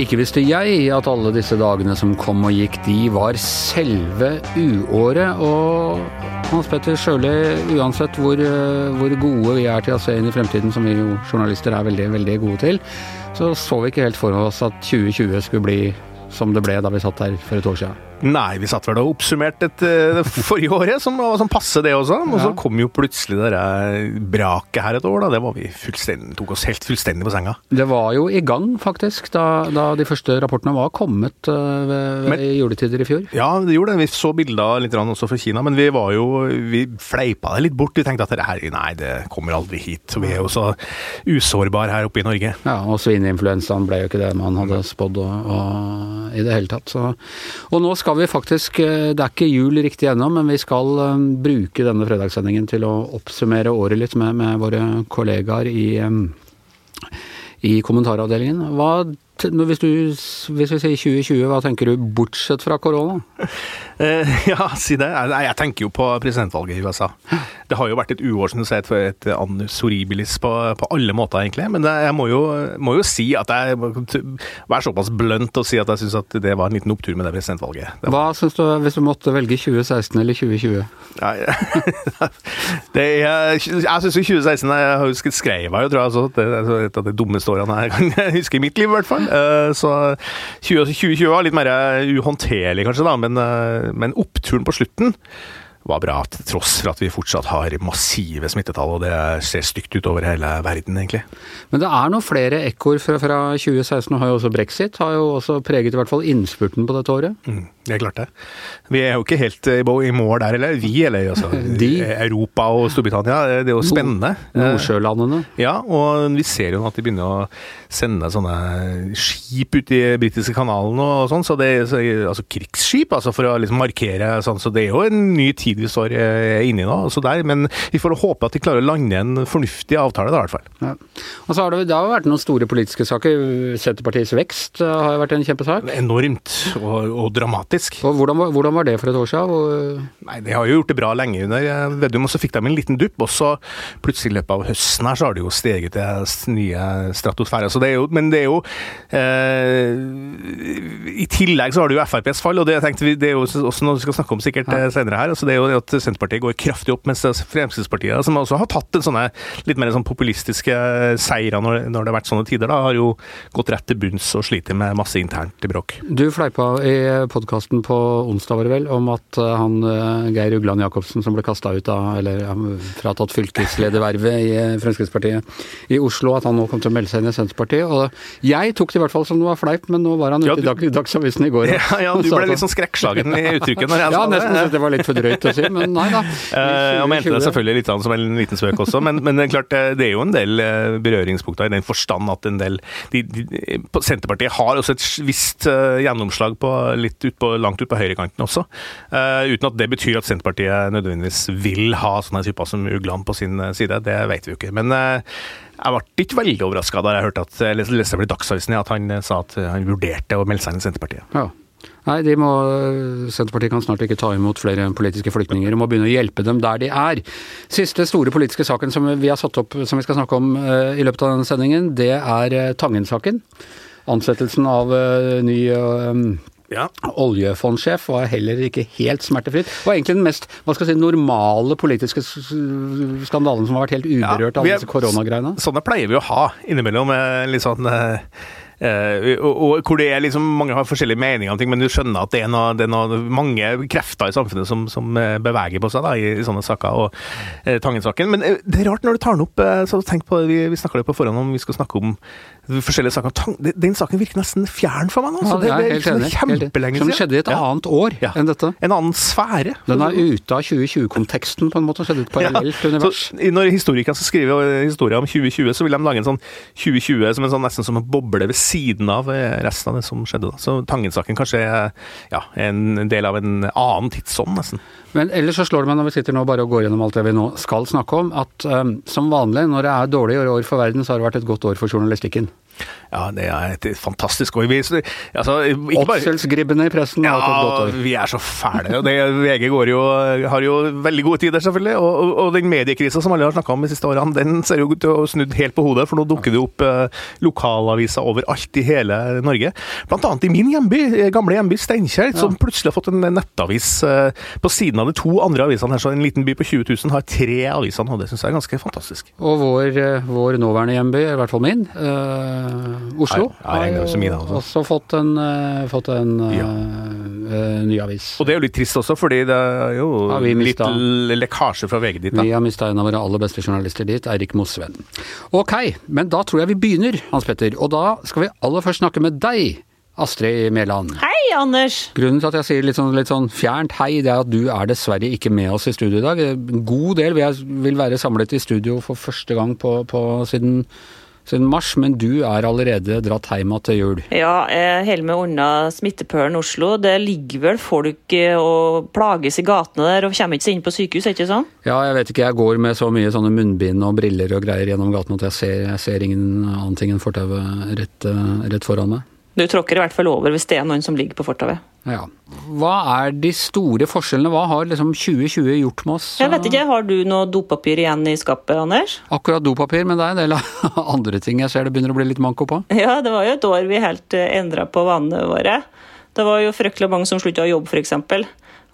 Ikke visste jeg at alle disse dagene som kom og gikk, de var selve uåret. Og Hans Petter Sjøli, uansett hvor, eh, hvor gode vi er til å se inn i fremtiden, som vi jo journalister er veldig, veldig gode til, så så vi ikke helt for oss at 2020 skulle bli som det ble da vi satt her for et år siden. Nei, vi satt vel og oppsummerte et, uh, forrige året, som var sånn passe det også. Og så kom jo plutselig det braket her et år, da. Det var vi fullstendig, tok oss helt fullstendig på senga. Det var jo i gang, faktisk, da, da de første rapportene var kommet ved, ved, ved juletider i fjor. Ja, det gjorde det. Vi så bilder litt også fra Kina, men vi var jo Vi fleipa det litt bort. Vi tenkte at det her, nei, det kommer aldri hit. Vi er jo så usårbare her oppe i Norge. Ja, og svineinfluensaen ble jo ikke det man hadde spådd i det hele tatt. Så. Og nå skal skal vi faktisk eh, Det er ikke jul riktig ennå, men vi skal eh, bruke denne fredagssendingen til å oppsummere året litt med, med våre kollegaer i, eh, i kommentaravdelingen. Hva hvis, du, hvis, vi sier 2020, hva tenker du bortsett fra korona? Uh, ja, si det. Jeg, jeg, tenker jo på presidentvalget i USA. Det har jo vært et uår, som du sier, et annus horribilis på, på, alle måter, egentlig. Men det, jeg må jo, må jo, si at jeg Være såpass blønt og si at jeg syns at det var en liten opptur med det presidentvalget. Det hva syns du hvis du måtte velge 2016 eller 2020? Ja, det er, jeg syns 2016 Jeg jo skrevet jo, tror jeg, altså, det er et av de dummeste årene jeg kan huske i mitt liv, i hvert fall. Eh, så 2020 var litt mer uhåndterlig, kanskje, da, men, eh, men oppturen på slutten var bra, til tross for at vi fortsatt har massive smittetall, og det ser stygt ut over hele verden, egentlig. Men det er noen flere ekkoer fra, fra 2016, og har jo også brexit har jo også preget i hvert fall innspurten på dette året? Mm, er klart det. Vi er jo ikke helt i mål der, eller vi, eller altså De. Europa og Storbritannia. Det er jo spennende. Nordsjølandene. Ja, og vi ser jo at de begynner å sende sånne skip ut i britiske kanalen og sånn, så det altså krigsskip, altså for å liksom markere sånn, så det er jo en ny tid vi står eh, inne i nå. Så der, men vi får håpe at de klarer å lande en fornuftig avtale, da, i hvert fall. Ja. Og så har det, det har vært noen store politiske saker. Senterpartiets vekst eh, har jo vært en kjempesak. Enormt, og, og dramatisk. Og hvordan, hvordan, var det for et år siden? Og... Nei, De har jo gjort det bra lenge under Vedum, og så fikk de en liten dupp. Og så plutselig i løpet av høsten her, så har det jo steget til nye stratosfærer. Så det er jo, men det er jo eh, I tillegg så har du jo FrPs fall, og det, tenkte vi, det er jo også noe vi skal snakke om sikkert ja. senere her. altså det er jo at Senterpartiet går kraftig opp, mens Fremskrittspartiet, som også har tatt en sånne litt mer sånn populistiske seire når, når, det har vært sånne tider, da, har jo gått rett til bunns og sliter med masse internt i bråk. Du fleipa i podkasten på onsdag, var det vel, om at eh, han eh, Geir Ugland Jacobsen som ble kasta ut av, eller fratatt fylkesledervervet i eh, Fremskrittspartiet i Oslo, at han nå kom til å melde seg inn i Senterpartiet. Og jeg tok det i hvert fall som det var fleip, men nå var han ute ja, i Dagsavisen i går. Ja, ja, du ble litt sånn skrekkslagen i uttrykket når jeg sa det. Ja, nesten det var litt for drøyt å si, men nei da. Jeg mente det selvfølgelig litt som en liten spøk også, men, men, klart det er jo en del berøringspunkter i den forstand at en del de, de, Senterpartiet har også et visst gjennomslag på litt ut på, langt ut på høyrekanten også, uh, uten at det betyr at Senterpartiet nødvendigvis vil ha sånne typer som Ugland på sin side. Det vet vi jo ikke. Men uh, jeg ble ikke veldig overraska da jeg hørte at, leste i Dagsavisen at han sa at han vurderte å melde seg inn i Senterpartiet. Ja. Nei, de må, Senterpartiet kan snart ikke ta imot flere politiske flyktninger og må begynne å hjelpe dem der de er. Siste store politiske saken som vi har satt opp som vi skal snakke om i løpet av denne sendingen, det er Tangen-saken. Ansettelsen av ny ja. Oljefondsjef var heller ikke helt smertefritt. Det var egentlig den mest hva skal jeg si, normale politiske skandalen som har vært helt uberørt ja, av disse koronagreiene. Sånne pleier vi å ha innimellom. Litt sånn Uh, og, og, hvor det er liksom, Mange har forskjellige meninger om ting, men du skjønner at det er, noe, det er noe, mange krefter i samfunnet som, som eh, beveger på seg da, i, i, sånne saker. og eh, Tangen-saken. Men uh, det er rart når du tar den opp. så tenk på, Vi, vi snakka litt på forhånd om vi skal snakke om forskjellige saker. Tang, den saken virker nesten fjern for meg nå. Ja, det, er, det er kjempelenge siden. Som skjedde i et ja. annet år ja. enn dette. En annen sfære. Den er ute av 2020-konteksten, på en måte. Skjedde et parallelt univers. Så, når historikere skal skrive historier om 2020, så vil de lage en sånn 2020 som en sånn, nesten som en boble ved siden av eh, resten av det som skjedde. da. Så Tangen-saken kanskje er ja, en del av en annen tidsånd, nesten. Men ellers så slår det meg når vi sitter nå bare og går gjennom alt det vi nå skal snakke om, at um, som vanlig når det er dårlige år for verden, så har det vært et godt år for journalistikken. Ja, det er et fantastisk år. Altså, Åtselsgribbene i pressen har ja. Vi er så fæle. og det, VG går jo, har jo veldig gode tider, selvfølgelig. Og, og, og den mediekrisa som alle har snakka om de siste årene, den ser jo ut til å snudd helt på hodet. For nå dukker det opp eh, lokalaviser overalt i hele Norge. Blant annet i min hjemby, eh, gamle hjemby Steinkjer, ja. som plutselig har fått en nettavis eh, på siden av de to andre avisene her. Så en liten by på 20 000 har tre aviser nå. Det syns jeg er ganske fantastisk. Og vår, eh, vår nåværende hjemby, i hvert fall min. Uh, Oslo har, jo også fått en, uh, fått en ja. uh, ny avis. Og det er jo litt trist også, fordi det er jo ja, litt lekkasje fra VG dit. Da. Vi har mista en av våre aller beste journalister dit, Eirik Mosveen. Ok, men da tror jeg vi begynner, Hans Petter. Og da skal vi aller først snakke med deg. Astrid Mæland. Hei, Anders. Grunnen til at jeg sier litt sånn, litt sånn, fjernt hei, det er at du er dessverre ikke med oss i studio i dag. En god del vil være samlet i studio for første gang på, på siden siden mars, men du er allerede dratt hjem til jul? Ja, jeg holder meg unna smittepølen Oslo. Det ligger vel folk eh, og plages i gatene der og kommer ikke seg inn på sykehus, er ikke sånn? Ja, jeg vet ikke. Jeg går med så mye sånne munnbind og briller og greier gjennom gaten at jeg ser, jeg ser ingen annen ting enn fortauet rett, eh, rett foran meg. Du tråkker i hvert fall over hvis det er noen som ligger på fortauet. Ja. Hva er de store forskjellene? Hva har liksom 2020 gjort med oss? Jeg vet ikke, Har du noe dopapir igjen i skapet, Anders? Akkurat dopapir, men det er en del av andre ting jeg ser det begynner å bli litt manko på. Ja, det var jo et år vi helt eh, endra på vanene våre. Det var jo fryktelig mange som slutta å jobbe, f.eks.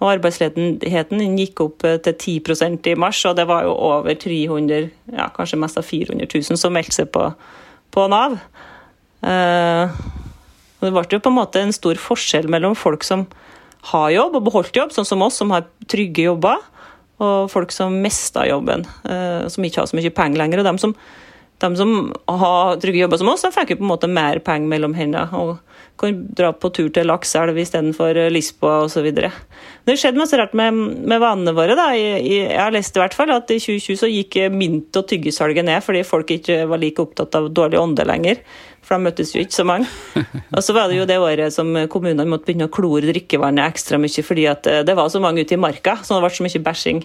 Og arbeidsledigheten gikk opp eh, til 10% i mars, og det var jo over 300, ja, kanskje mest av 400 000 som meldte seg på, på Nav. Uh, og det ble jo på en måte en stor forskjell mellom folk som har jobb og beholdt jobb, sånn som oss som har trygge jobber, og folk som mista jobben, eh, som ikke har så mye penger lenger. og dem som, dem som har trygge jobber som oss, de fikk jo på en måte mer penger mellom hendene. og kan dra på tur til Lakselv istedenfor Lisboa osv. Det skjedde masse rart med, med vanene våre. da. Jeg har lest i hvert fall at i 2020 så gikk mynt- og tyggesalget ned fordi folk ikke var like opptatt av dårlig ånde lenger for de møttes jo ikke så mange. Og så var det jo det året som kommunene måtte begynne å klore drikkevannet ekstra mye, fordi at eh, det var så mange ute i marka, så det ble så mye bæsjing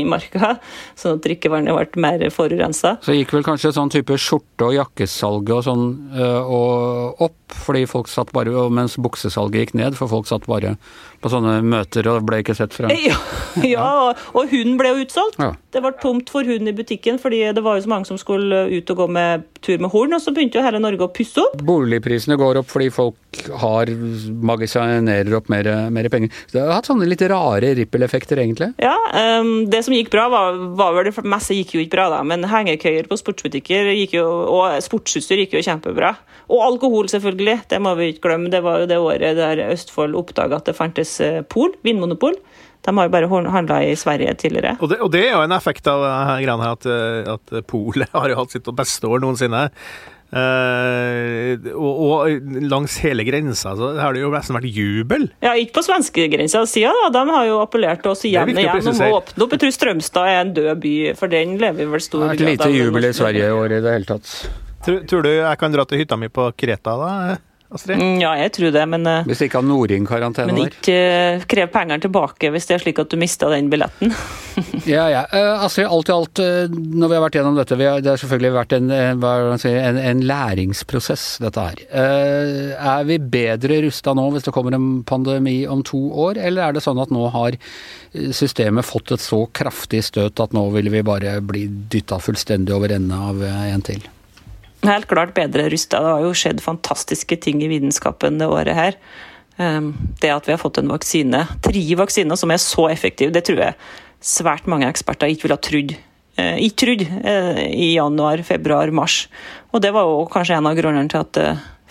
i marka, sånn at drikkevannet ble mer forurensa. Så gikk vel kanskje sånn type skjorte- og jakkesalget og sånn eh, og opp, fordi folk satt bare, mens buksesalget gikk ned, for folk satt bare på sånne møter og ble ikke sett fra Ja, ja og hunden ble jo utsolgt. Ja. Det var tomt for hund i butikken, fordi det var jo så mange som skulle ut og gå med tur med horn, og så begynte jo hele Norge å pusse opp. Boligprisene går opp fordi folk har magasinerer opp mer, mer penger. Det har hatt sånne litt rare rippeleffekter, egentlig? Ja, um, det som gikk bra, var, var vel det meste gikk jo ikke bra, da, men hengekøyer på sportsbutikker gikk jo, og sportsutstyr gikk jo kjempebra. Og alkohol, selvfølgelig. Det må vi ikke glemme. Det var jo det året der Østfold oppdaga at det fantes eh, pol, vinmonopol. De har jo bare handla i Sverige tidligere. Og det, og det, er jo en effekt av greiene her, at, eh, at Polet har jo hatt sitt beste år noensinne. Uh, og, og, langs hele grensa så har det jo nesten vært jubel. Ja, ikke på svenskegrensa sida, da. De har jo appellert til oss igjen og igjen om å åpne opp. Jeg tror Strømstad er en død by, for den lever vel stor grad av Det har vært lite jubel i Sverige i år i det hele tatt. Tror, tror, du jeg kan dra til hytta mi på Kreta, da? Astrid? Mm, ja, jeg tror det, men uh, Hvis ikke har Norin-karantene der? Men ikke uh, krev pengene tilbake hvis det er slik at du mista den billetten. ja, ja. Uh, Astrid, alt i alt, når vi har vært gjennom dette, har, det har selvfølgelig vært en, si, en, en læringsprosess, dette her. er vi bedre rusta nå hvis det kommer en pandemi om to år, eller er det sånn at nå har systemet fått et så kraftig støt at nå vil vi bare bli dytta fullstendig over ende av en til? Helt klart bedre rusta. Det har jo skjedd fantastiske ting i vitenskapen det året her. Ehm, det at vi har fått en vaksine, tre vaksiner som er så effektive, det tror jeg svært mange eksperter ikke ville ha trodd. Eh, ikke trodd eh, i januar, februar, mars. Og det var jo kanskje en av grunnene til at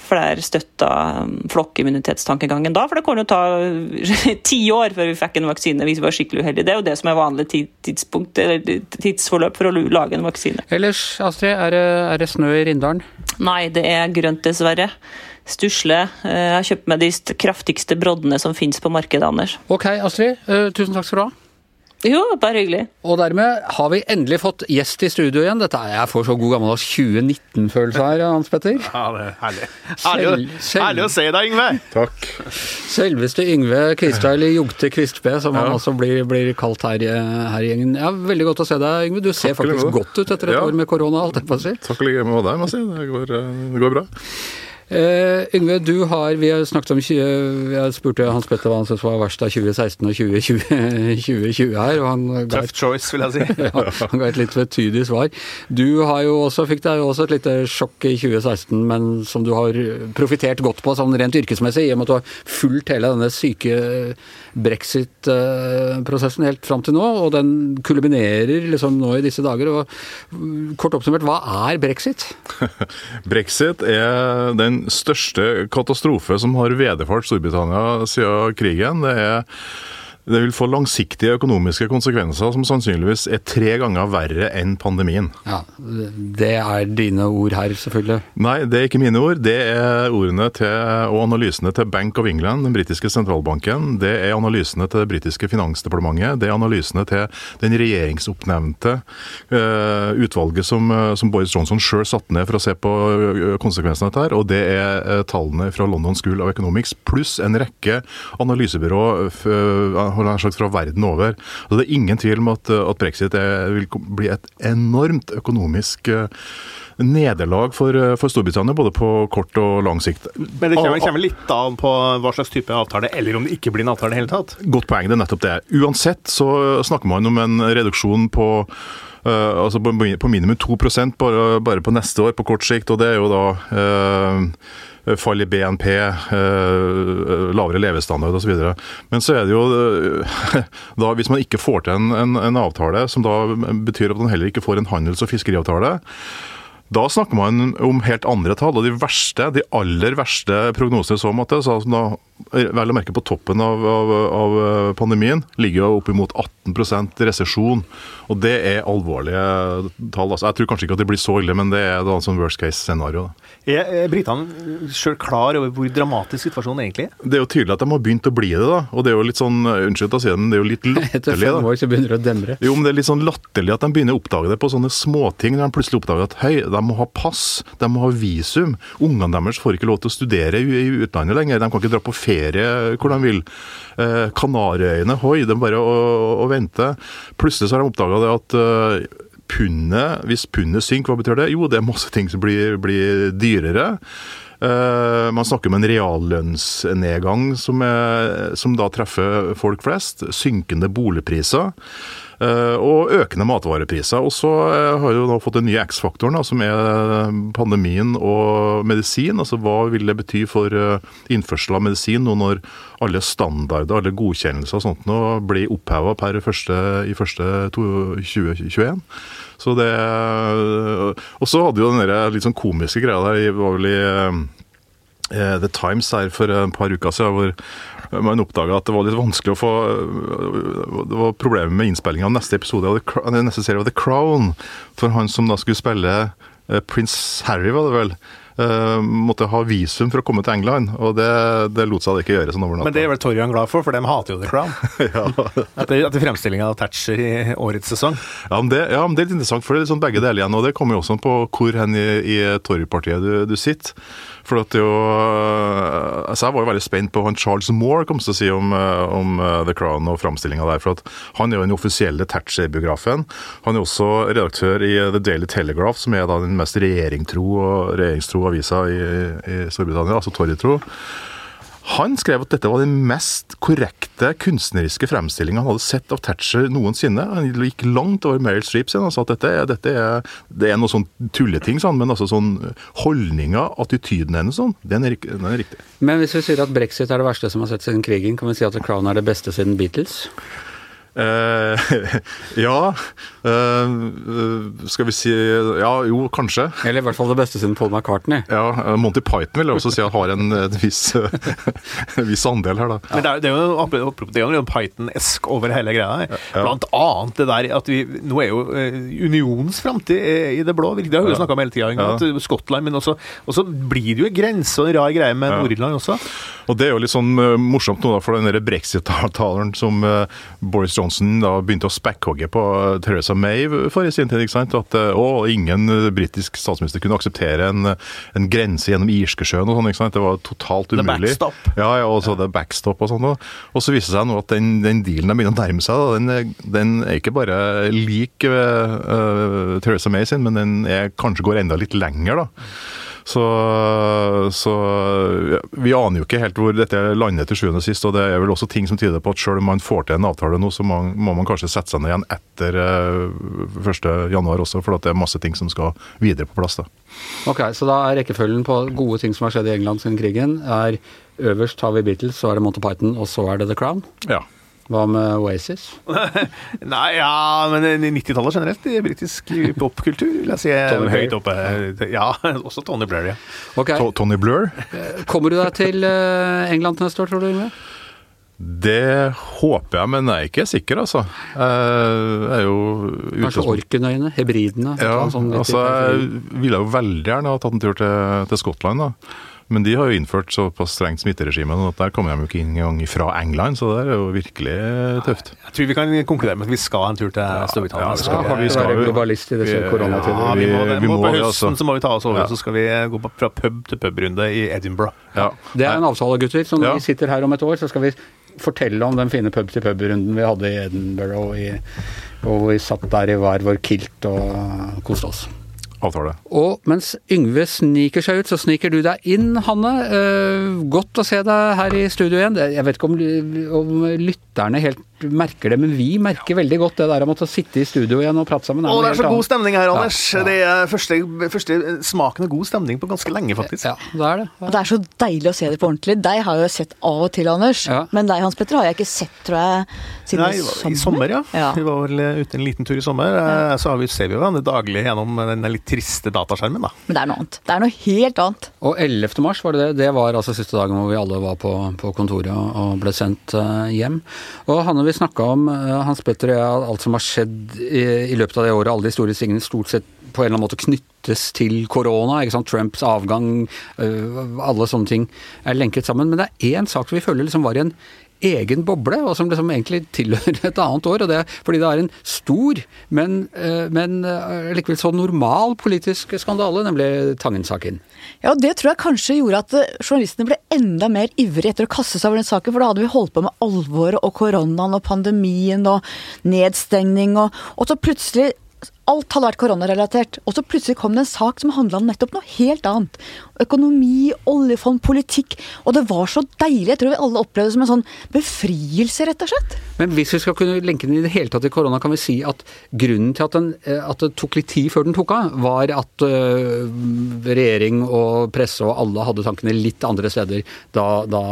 eh, flere støtta um, flokkimmunitetstankegangen da. For det kunne jo ta ti år før vi fikk en vaksine hvis vi var skikkelig uheldige. Det er jo det som er vanlig tidspunkt, eller tidsforløp for å lage en vaksine. Ellers, Astrid, er det, er det snø i Rindalen? Nei, det er grønt, dessverre. Stusle. Eh, jeg har kjøpt meg de kraftigste broddene som finnes på markedet, Anders. Ok, Astrid. Uh, tusen takk skal du ha. Jo, bare hyggelig. Og dermed har vi endelig fått gjest i studio igjen. Dette er Jeg får så god gammeldags 2019-følelse her, Hans Petter. Ja, det er herlig. Herlig å- Selv- herlig å se deg, Yngve! Takk. Selveste Yngve Kvistad, eller Jogte Kvistbe, som han også blir, blir kalt her, i- her i gjengen. Ja, Veldig godt å se deg, Yngve. Du ser Takk faktisk godt ut etter et Ja. år med korona, alt jeg får si. Takk i like måte, må si. Det går, eh, det går bra. Eh, Yngve, du har Vi har snakket om 20, Jeg spurte Hans Petter hva han syntes var verst av 2016 og 2020, 2020 her, og Tough choice, vil jeg si. ja, han ga et litt tvetydig svar. Du har jo også, fikk deg jo også et lite sjokk i 2016, men som du har profittert godt på sånn rent yrkesmessig, i og med at du har fulgt hele denne syke brexit-prosessen helt fram til nå, og den kulminerer liksom nå i disse dager. og mm, Kort oppsummert, hva er brexit? Brexit er den største katastrofe som har vederfart Storbritannia siden krigen. Det er det vil få langsiktige økonomiske konsekvenser som sannsynligvis er tre ganger verre enn pandemien. Ja, Det er dine ord her, selvfølgelig. Nei, det er ikke mine ord. Det er ordene til, og analysene til Bank of England, den britiske sentralbanken. Det er analysene til det britiske finansdepartementet. Det er analysene til den regjeringsoppnevnte uh, utvalget som, uh, som, Boris Johnson sjøl satte ned for å se på uh, konsekvensene av dette. Og det er tallene fra London School of Economics pluss en rekke analysebyrå holder jeg sagt, fra verden over. Så Det er ingen tvil om at, at brexit er, vil bli et enormt økonomisk nederlag for, for, Storbritannia, både på kort og lang sikt. Men det kommer, kommer litt an på hva slags type avtale, eller om det ikke blir en avtale i det hele tatt? Godt poeng, det er nettopp det. Uansett så snakker man om en reduksjon på Uh, altså på, på, minimum 2% bare, bare på neste år, på kort sikt. Og det er jo da uh, fall i BNP, uh, lavere levestandard osv. Men så er det jo da hvis man ikke får til en, en, en avtale, som da betyr at man heller ikke får en handels- og fiskeriavtale, da snakker man om helt andre tall, og de verste, de aller verste prognosene så måte, så da, vel å merke på toppen av, av, av pandemien, ligger jo oppimot 18% resesjon. Og det er alvorlige tall. Altså, jeg tror kanskje ikke at det blir så ille, men det er da sånn worst case scenario. Er britene sjøl klar over hvor dramatisk situasjonen egentlig er? Det er jo tydelig at de har begynt å bli det, da. Og det er jo litt sånn, unnskyld å si det, men det er jo litt latterlig. Etter fem år så begynner det å demre. Jo, men det er litt sånn latterlig at de begynner å oppdage det på sånne småting. Når de plutselig oppdager at hei, de må ha pass, de må ha visum. Ungene deres får ikke lov til å studere i utlandet lenger. De kan ikke dra på ferie hvor de vil. Eh, Kanariøyene, hoi, er bare å, å vente. Plutselig så har de oppdaga det at eh, pundet, hvis pundet synker, hva betyr det? Jo, det er masse ting som blir, blir dyrere. Uh, man snakker om en reallønnsnedgang som, er, som da treffer folk flest. Synkende boligpriser. Uh, og økende matvarepriser. Og så uh, har jo nå fått den nye X-faktoren, som er pandemien og medisin. Altså Hva vil det bety for innførsel av medisin nå når alle standarder, alle godkjennelser og sånt nå blir oppheva per første, i første 2021? Så det Og så hadde jo den litt sånn komiske greia der, var vel i The Times her for et par uker siden, hvor man oppdaga at det var litt vanskelig å få Det var problemer med innspillinga av neste episode av The, neste serie av The Crown. For han som da skulle spille prins Harry, var det vel. Måtte ha visum for å komme til England, og det, det lot seg det ikke gjøre sånn over natta. Men det er vel Torjan glad for, for de hater jo The Crown. ja. Etter, etter fremstillinga av Thatcher i årets sesong. Ja men, det, ja, men det er litt interessant, for det er sånn begge deler igjen. Og det kommer jo også på hvor hen i, i Torjepartiet du, du sitter. For at jo altså Jeg var jo veldig spent på hva Charles Moore kom til å si om, om The Crown og framstillinga der. For at han er jo den offisielle Thatcher-biografen. Han er også redaktør i The Daily Telegraph, som er da den mest regjeringstro og regjeringstro avisa i, i Storbritannia, altså Tory-tro. Han skrev at dette var den mest korrekte kunstneriske fremstillinga han hadde sett av Thatcher noensinne. Han gikk langt over Meryl Streep sin og sa at dette, dette er, det er noe sånn tulleting, sånn, men altså sånn holdninga, attityden hennes, sånn, den er, den er riktig. Men hvis vi sier at brexit er det verste som har sett siden krigen, kan vi si at The Crown er det beste siden Beatles? Uh, ja uh, Skal vi si Ja, jo, kanskje. Eller i hvert fall det beste siden Paul McCartney. Ja, Monty Python vil jeg også si at har en, en, viss, en viss, andel her, da. Men det er, det er jo, det er jo Python-esk over hele greia her. Blant annet det der at vi Nå er jo unionens framtid i det blå. Det har vi jo snakka om hele tida. Ja. Skottland, men også, også blir det jo en grense og en rar greie med Nord-Irland også. Og det er jo litt sånn morsomt nå, da, for den brexit-avtalen som Boris Johnson da begynte å spekkhogge på Theresa May for i sin tid. ikke sant? At å, ingen britisk statsminister kunne akseptere en, en grense gjennom Irskesjøen og sånn. ikke sant? Det var totalt umulig. The backstop. Ja, ja, og så det backstop og sånn. Og, og så viser det seg nå at den, den dealen de begynner å nærme seg, da, den, den er ikke bare lik uh, Theresa May sin, men den er, kanskje går enda litt lenger, da. Så, så ja, Vi aner jo ikke helt hvor dette lander til sjuende og sist. og Det er vel også ting som tyder på at selv om man får til en avtale nå, så må, må man kanskje sette seg ned igjen etter eh, 1.1 også, for at det er masse ting som skal videre på plass. da. Ok, så da er rekkefølgen på gode ting som har skjedd i England siden krigen, er øverst har vi Beatles, så er det Monty Python, og så er det The Crown. Ja. Hva med Oasis? Nei, ja, men 90-tallet generelt i britisk popkultur vil jeg si Tony høyt oppe. Ja, også Tony Blair, ja. Okay. To- Tony Blur? Kommer du deg til eh, England til neste år, tror du? Yngve? Det håper jeg, men jeg er ikke sikker, altså. Jeg er jo Kanskje Orkenøyene? Hebridene? Ja, sånn altså jeg ville jo veldig gjerne ha tatt en tur til, til Skottland, da. Men de har jo innført såpass strengt smitteregime at der kommer de jo ikke engang fra England, så det er jo virkelig tøft. Jeg tror vi kan konkludere med at vi skal en tur til Storbritannia. ja, Så skal vi- vi skal være globalist i disse vi- koronatider. Ja, vi må, det. Vi må på høsten altså. så må vi ta oss over, Ja. så skal vi gå fra pub til pubrunde i Edinburgh. Ja. Det er en avtale, gutter. Så når Ja. vi sitter her om et år, så skal vi fortelle om den fine pub-til-pub-runden vi hadde i Edinburgh, i, og vi satt der i hver vår kilt og koste oss. Avtale. Og mens Yngve sniker seg ut, så sniker du deg inn, Hanne. Eh, godt å se deg her i studio igjen. Jeg vet ikke om, lytterne helt merker det, men vi merker veldig godt det der å måtte sitte i studio igjen og prate sammen. Å, det er så god annet. stemning her, Anders. Ja, ja. Det er første, første smaken av god stemning på ganske lenge, faktisk. Ja, det er det. Og det er så deilig å se det på ordentlig. Deg har jeg jo sett av og til, Anders. Ja. Men deg, Hans Petter, har jeg ikke sett, tror jeg, siden Nei, i sommer, ja. Ja. Vi var vel ute en liten tur i sommer. Eh, Så har vi, ser vi jo hverandre daglig gjennom den litt triste dataskjermen, da. Men det er noe annet. Det er noe helt annet. Og 11. mars var det det. Det var altså siste dagen hvor vi alle var på, på kontoret og, ble sendt eh, hjem. Og Hanne, vi snakka om eh, Hans Petter og jeg, alt som har skjedd i, i løpet av det året. Alle de store tingene stort sett på en eller annen måte knyttes til korona. ikke sant? Trumps avgang, eh, alle sånne ting er lenket sammen. Men det er én sak vi føler liksom var i en egen boble, og som liksom egentlig tilhører et annet år. og det er Fordi det er en stor, men, eh, men eh, likevel så normal politisk skandale, nemlig Tangen-saken. Ja, og Det tror jeg kanskje gjorde at eh, journalistene ble enda mer ivrige etter å kaste seg over den saken, for da hadde vi holdt på med alvoret og koronaen og pandemien og nedstengning og, og så plutselig Alt hadde vært koronarelatert. Og så plutselig kom det en sak som handla om nettopp noe helt annet. Økonomi, oljefond, politikk. Og det var så deilig. Jeg tror vi alle opplevde det som en sånn befrielse, rett og slett. Men hvis vi skal kunne lenke den i det hele tatt til korona, kan vi si at grunnen til at, den, eh, at det tok litt tid før den tok av, var at øh, regjering og presse og alle hadde tankene litt andre steder da, da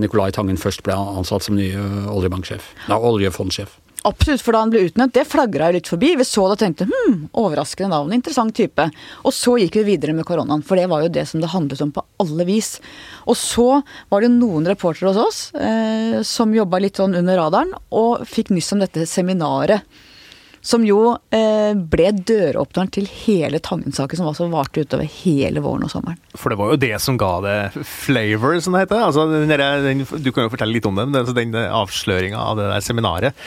Nicolai Tangen først ble ansatt som ny øh, oljebanksjef. Da oljefondsjef. Absolutt, for da han ble utnevnt, det flagra jo litt forbi. Vi så det og tenkte hm, overraskende navn, interessant type. Og så gikk vi videre med koronaen, for det var jo det som det handlet om på alle vis. Og så var det noen reportere hos oss eh, som jobba litt sånn under radaren, og fikk nyss om dette seminaret. Som jo eh, ble døråpneren til hele Tangen-saken, som altså varte utover hele våren og sommeren. For det var jo det som ga det flavor, som det heter. Altså, den, den, du kan jo fortelle litt om det, men altså, den avsløringa av det der seminaret.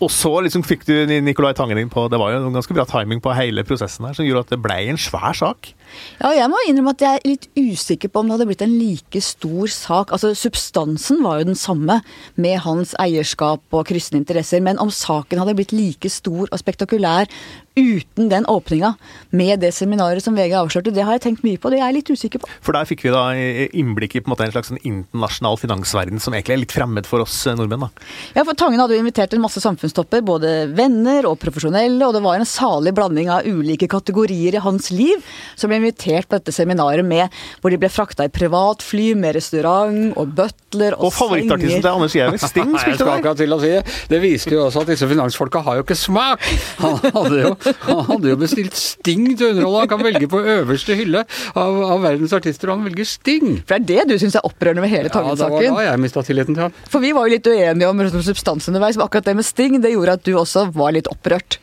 Og så liksom fikk du Nicolai Tangen inn på Det var jo en ganske bra timing på hele prosessen her, som gjorde at det ble en svær sak. Ja, jeg må innrømme at jeg er litt usikker på om det hadde blitt en like stor sak. Altså, Substansen var jo den samme, med hans eierskap og kryssende interesser, men om saken hadde blitt like stor og spektakulær uten den åpninga, med det seminaret som VG avslørte, det har jeg tenkt mye på. Det er jeg litt usikker på. For der fikk vi da innblikk i på en måte en slags sånn internasjonal finansverden som egentlig er litt fremmed for oss eh, nordmenn. da. Ja, for Tangen hadde jo invitert en masse samfunnstopper, både venner og profesjonelle, og det var en salig blanding av ulike kategorier i hans liv som ble invitert på dette seminaret med, hvor de ble frakta i privatfly med restaurant og butler og, Og favorittartisten til Anders Giæver, Sting, spilte skal der. akkurat til å si det. Det viste jo også at disse finansfolka har jo ikke smak. Han hadde jo, han hadde jo bestilt Sting til underholdet. Han kan velge på øverste hylle av, av verdens artister, og han velger Sting. For det er det du syns er opprørende med hele Ja, det var Tangen-saken? da jeg mista tilliten til han. For vi var jo litt uenige om substans underveis, men akkurat det med Sting det gjorde at du også var litt opprørt.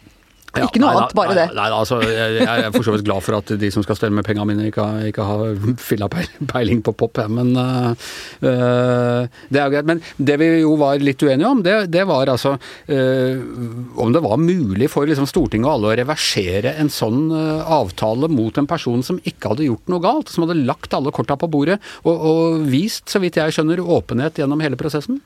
Ikke noe nei, annet, bare nei, det. Nei, altså, jeg, jeg er for så vidt glad for at de som skal stelle med pengene mine, ikke, ikke har filla peiling på pop, jeg, men uh, Det er jo greit. Men det vi jo var litt uenige om, det, det var altså uh, om det var mulig for liksom, Stortinget og alle å reversere en sånn uh, avtale mot en person som ikke hadde gjort noe galt, som hadde lagt alle korta på bordet og, og vist, så vidt jeg skjønner, åpenhet gjennom hele prosessen.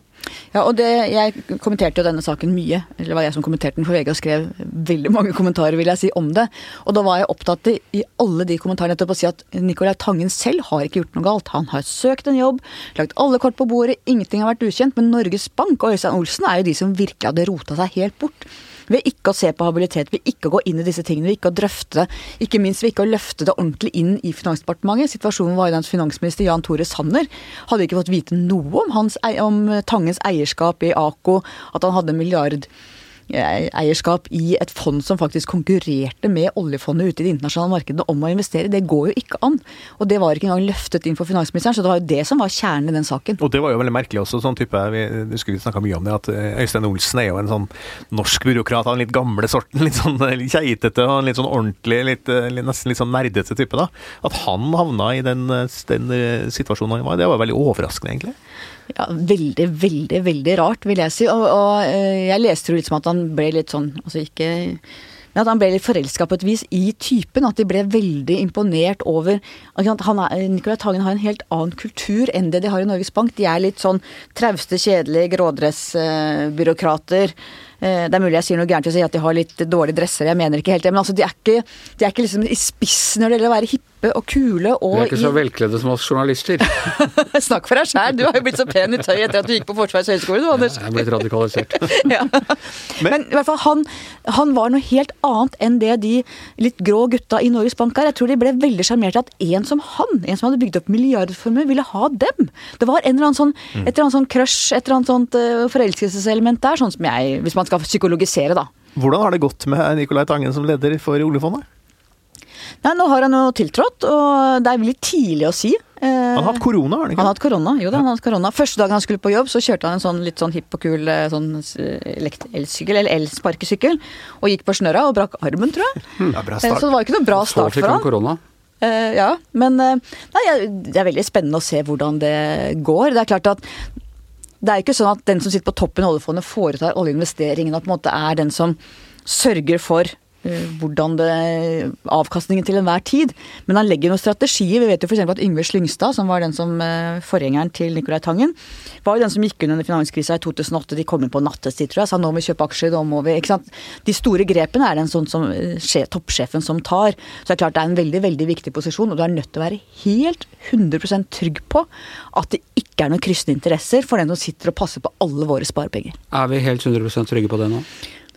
Ja, og det, Jeg kommenterte jo denne saken mye. Eller var jeg som kommenterte den for VG og skrev veldig mange kommentarer vil jeg si, om det. Og da var jeg opptatt i, i alle de kommentarene nettopp å si at Nicolai Tangen selv har ikke gjort noe galt. Han har søkt en jobb, lagt alle kort på bordet, ingenting har vært ukjent. Men Norges Bank og Øystein Olsen er jo de som virkelig hadde rota seg helt bort. Ved ikke å se på habilitet, ved ikke å gå inn i disse tingene, ved ikke å drøfte det. Ikke minst ved ikke å løfte det ordentlig inn i Finansdepartementet. Situasjonen var jo den at finansminister Jan Tore Sanner hadde ikke fått vite noe om, hans, om Tangens eierskap i AKO, at han hadde en milliard eierskap i et fond som faktisk konkurrerte med oljefondet ute i det internasjonale markedet om å investere. Det går jo ikke an. Og det var ikke engang løftet inn for finansministeren, så det var jo det som var kjernen i den saken. Og det var jo veldig merkelig også, sånn type Vi husker vi snakka mye om det, at eh, Øystein Olsen er jo en sånn norsk byråkrat av den litt gamle sorten. Litt sånn eh, keitete og litt sånn ordentlig, litt, eh, nesten litt sånn nerdete type. da. At han havna i den, eh, den eh, situasjonen han var i, det var veldig overraskende, egentlig. Ja, Veldig, veldig, veldig rart, vil jeg si. Og, og eh, jeg leste jo litt som at han ble litt sånn Altså ikke men at han ble litt forelska på et vis i typen. At de ble veldig imponert over at han er, Nicolai Tangen har en helt annen kultur enn det de har i Norges Bank. De er litt sånn trauste, kjedelige grådressbyråkrater. Eh, det er mulig jeg sier noe gærent til å si at de har litt dårlige dresser, jeg mener ikke helt det. Men altså, de er ikke, de er ikke liksom i spissen når det gjelder å være hippe og kule. Og Vi er ikke så velkledde som oss journalister. Snakk for deg sjæl, du har jo blitt så pen i tøy etter at du gikk på Forsvarets høgskole, du, Anders. Jeg er blitt radikalisert. ja. Men, i hvert fall, han, han var noe helt annet enn det de litt grå gutta i Norges Bank er. Jeg tror de ble veldig sjarmert av at en som han, en som hadde bygd opp milliardformue, ville ha dem. Det var en eller annen sånn, et eller annet sånn crush, et eller annet sånt uh, forelskelseselement der, sånn som jeg, hvis man skal psykologisere, da. Hvordan har det gått med Nicolai Tangen som leder for oljefondet? Nei, nå har han jo tiltrådt, og det er veldig tidlig å si. Eh, Han har hatt korona, har han Han ikke? har hatt korona. Jo da, han har hatt korona. Første dagen han skulle på jobb, så kjørte han en sånn litt sånn hipp og kul eh, sånn eh, elsykkel, eller elsparkesykkel, og gikk på snørra og brakk armen, tror jeg. Ja, bra Eh, Så det var ikke noe bra start for han han. korona. Eh, ja, men nei, det er veldig spennende å se hvordan det går. Det er klart at det er ikke sånn at den som sitter på toppen av oljefondet foretar oljeinvesteringene og på en måte er den som sørger for hvordan det avkastningen til enhver tid. Men han legger noen strategier. Vi vet jo f.eks. at Yngve Slyngstad, som var den som eh, forgjengeren til Nicolai Tangen, var jo den som gikk under finanskrisa i 2008. De kom inn på nattestid, tror jeg. Sa nå må vi kjøpe aksjer, nå må vi ikke sant? De store grepene er det en sånn som eh, toppsjefen som tar. Så det er klart det er en veldig veldig viktig posisjon, og du er nødt til å være helt 100% trygg på at det ikke er noen kryssende interesser for den som sitter og passer på alle våre sparepenger. Er vi helt 100% trygge på det nå?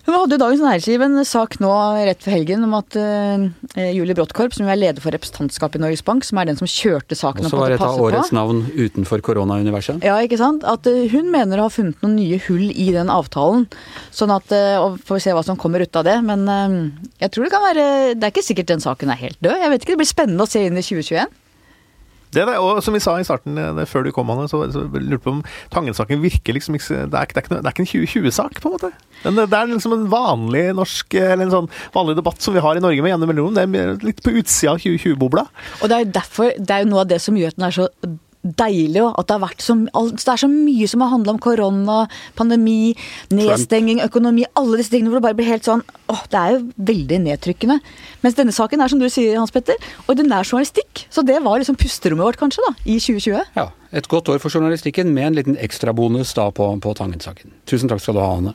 Hun hadde jo Dagens Næringsliv en sak nå rett før helgen om at uh, Julie Bråttkorp, som er leder for representantskapet i Norges Bank, som er den som kjørte saken Også var et av årets på navn utenfor koronauniverset. ja, ikke sant? At uh, hun mener å ha funnet noen nye hull i den avtalen. Sånn at, uh, og Får vi se hva som kommer ut av det. Men jeg tror det kan være Det er ikke sikkert den saken er helt død. Jeg vet ikke, Det blir spennende å se inn i 2021. Det er det, og som vi sa i starten, eh, før du kom, Anne, så, så lurte på om Tangen-saken virker liksom ikke Det er, det er det er ikke en 2020-sak, på en måte. Men det er liksom en vanlig norsk eh, Eller en sånn vanlig debatt som vi har i Norge med jevne mellomrom. Det er litt på utsida av 2020-bobla. Og det er jo derfor, det er jo noe av det som gjør at den er så deilig òg. At det har vært så, det er så mye som har handla om korona, pandemi, nedstenging, økonomi. Alle disse tingene hvor det bare blir helt sånn åh, Det er jo veldig nedtrykkende. Mens denne saken er, som du sier, Hans Petter, ordinær journalistikk. Så det var liksom pusterommet vårt, kanskje, da, i 2020. Ja, Et godt år for journalistikken med en liten ekstrabonus da på, på Tangen-saken. Tusen takk skal du ha, Anne.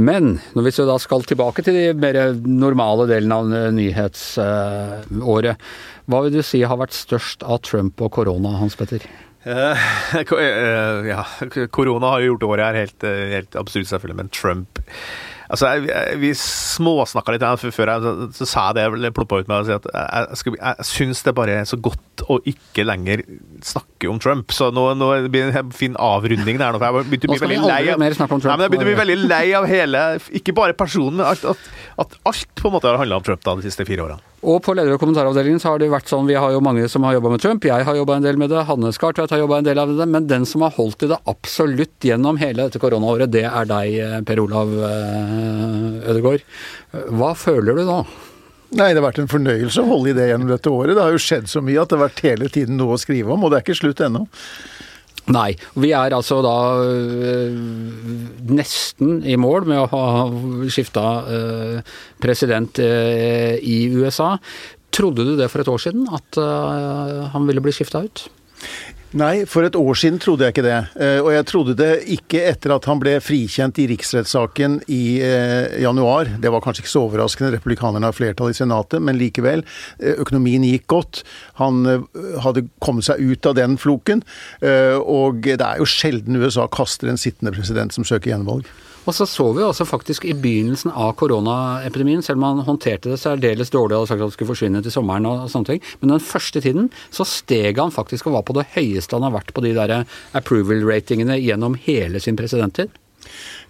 Men når vi da skal tilbake til de mer normale delene av nyhetsåret, hva vil du si har vært størst av Trump og korona, Hans Petter? Eh, eh, ja, korona har jo gjort året her helt, eh, helt absurd, selvfølgelig, men Trump Altså, jeg, jeg, Vi småsnakka litt her før, før jeg, så, så sa jeg det, jeg ploppa ut med å si at jeg, jeg, jeg syns det bare er så godt å ikke lenger snakke om Trump. Så nå, nå blir det en fin avrunding der nå. for Jeg begynte å bli veldig lei av. Nei, men jeg begynte å bli veldig lei av hele Ikke bare personen, men at, at, at alt på en måte har handla om Trump da de siste fire årene. Og på leder- og kommentaravdelingen så har det vært sånn, vi har jo mange som har jobba med Trump, jeg har jobba en del med det, Hanne Skartveit har jobba en del av det, men den som har holdt i det absolutt gjennom hele dette koronaåret, det er deg, eh, Per Olav eh, Ødegaard. Hva føler du nå? Nei, det har vært en fornøyelse å holde i det gjennom dette året. Det har jo skjedd så mye at det har vært hele tiden noe å skrive om, og det er ikke slutt ennå. Nei. Vi er altså da øh, nesten i mål med å ha skifta øh, president øh, i USA. Trodde du det for et år siden, at han ville bli skifta ut? Nei, for et år siden trodde jeg ikke det. Eh, Og jeg trodde det ikke etter at han ble frikjent i riksrettssaken i eh, januar. Det var kanskje ikke så overraskende, republikanerne har flertall i Senatet, men likevel. eh, Økonomien gikk godt. Han hadde kommet seg ut av den floken. Og det er jo sjelden USA kaster en sittende president som søker gjenvalg. Og så så vi også faktisk i begynnelsen av koronaepidemien, selv om han håndterte det særdeles dårlig og hadde sagt at han skulle forsvinne til sommeren og sånne ting, men den første tiden så steg han faktisk og var på det høyeste han har vært på de der approval-ratingene gjennom hele sin presidenttid.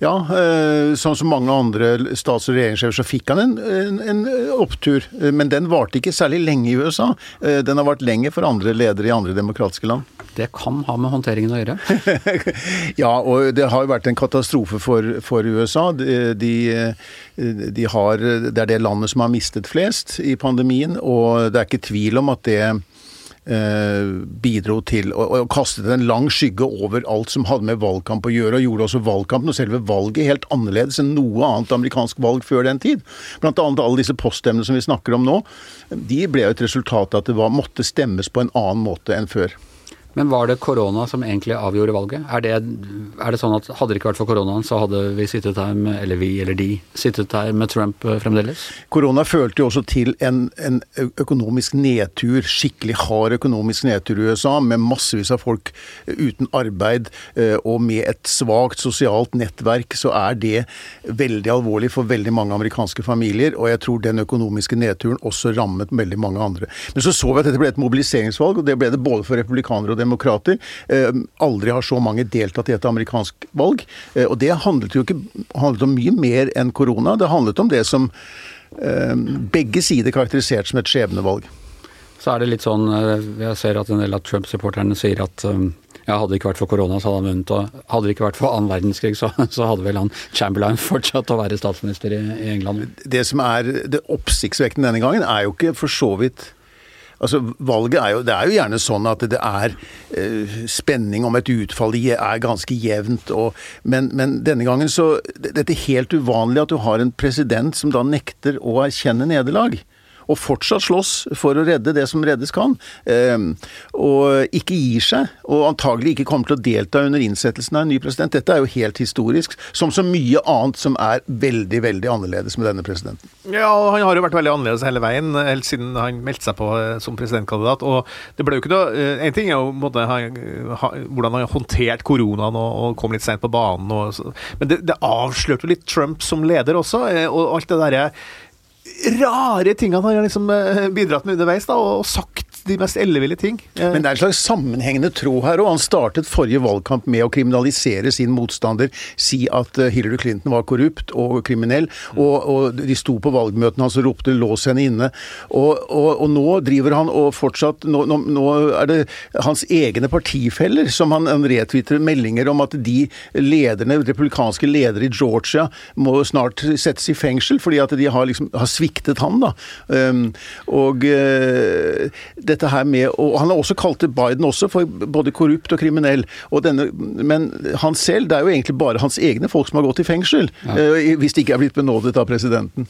Ja, eh, sånn som mange andre stats- og regjeringssjefer, så fikk han en, en, en opptur. Eh, Men den varte ikke særlig lenge i USA. Eh, Den har vart lenger for andre ledere i andre demokratiske land. Det kan ha med håndteringen å gjøre. ja, og det har jo vært en katastrofe for, for USA. De, de, de har, det er det landet som har mistet flest i pandemien, og det er ikke tvil om at det eh, bidro til å, og, kaste en lang skygge over alt som hadde med valgkamp å gjøre, og gjorde også valgkampen og selve valget helt annerledes enn noe annet amerikansk valg før den tid. Blant annet alle disse poststemmene som vi snakker om nå, de ble jo et resultat av at det var, måtte stemmes på en annen måte enn før. Men var det korona som egentlig avgjorde valget? Er det, er det sånn at hadde det ikke vært for koronaen, så hadde vi sittet her med, eller vi eller de, sittet her med Trump eh, fremdeles? Korona følte jo også til en, en økonomisk nedtur, skikkelig hard økonomisk nedtur i USA, med massevis av folk uten arbeid eh, og med et svakt sosialt nettverk, så er det veldig alvorlig for veldig mange amerikanske familier. Og jeg tror den økonomiske nedturen også rammet veldig mange andre. Men så så vi at dette ble et mobiliseringsvalg, og det ble det både for republikanere og demokrater. Eh, Aldri har så mange deltatt i et amerikansk valg. Eh, Og det handlet jo ikke handlet om mye mer enn korona. Det handlet om det som eh, begge sider karakteriserte som et skjebnevalg. Så er det litt sånn, jeg ser at en del av Trump-supporterne sier at ja, hadde det ikke vært for korona, så hadde han vunnet. Og hadde det ikke vært for annen verdenskrig, så, så hadde vel han Chamberlain fortsatt å være statsminister i, i England. Det som er det oppsiktsvekkende denne gangen, er jo ikke for så vidt Altså, valget er jo, Det er jo gjerne sånn at det er eh, spenning om et utfall. Er ganske jevnt. Og, men, men denne gangen så Dette er helt uvanlig at du har en president som da nekter å erkjenne nederlag. Og fortsatt slåss for å redde det som reddes kan. Eh, og ikke gir seg. Og antagelig ikke kommer til å delta under innsettelsen av en ny president. Dette er jo helt historisk. Som så mye annet som er veldig, veldig annerledes med denne presidenten. Ja, han har jo vært veldig annerledes hele veien, helt siden han meldte seg på eh, som presidentkandidat. Og det ble jo ikke noe eh, En ting er jo måte, hvordan han har håndtert koronaen og, og kom litt seint på banen. Og, men det, det avslørte jo litt Trump som leder også, eh, og alt det derre rare tingene han har liksom eh, bidratt med underveis, da, og sagt de mest elleville ting. Eh, Men det er en slags sammenhengende tro her, og han startet forrige valgkamp med å kriminalisere sin motstander, si at eh, Hillary Clinton var korrupt og kriminell, og, og de sto på valgmøtene hans og ropte 'lås henne inne'. Og, og, og nå driver han og fortsatt nå, nå, nå er det hans egne partifeller som han, han retwitter meldinger om at de lederne, republikanske ledere i Georgia må snart settes i fengsel fordi at de har, liksom, har sviktet han. da. Um, og uh, dette her med, og Han har også kalt det Biden også for både korrupt og kriminell. Og denne, men han selv, det er jo egentlig bare hans egne folk som har gått i fengsel. eh, hvis de ikke er blitt benådet av presidenten.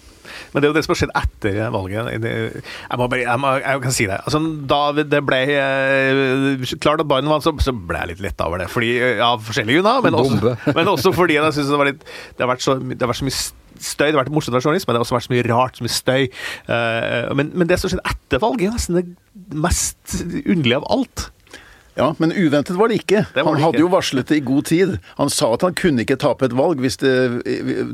Men det er jo det som har skjedd etter valget. Jeg, må bare, jeg, må, jeg kan si det. Altså, da det ble eh, klart at Biden vant, så, så ble jeg litt letta over det. Fordi, av ja, forskjellige grunner, men også, men også fordi jeg syns det, det, har vært så, det har vært så mye støy. Det har vært morsomt å være journalist, men det har også vært så mye rart, så mye støy. Eh, men, men det som skjedde etter valget, er nesten det mest underlige av alt. Ja, Men uventet var det ikke. Det var han det hadde jo varslet det i god tid. Han sa at han kunne ikke tape et valg hvis det,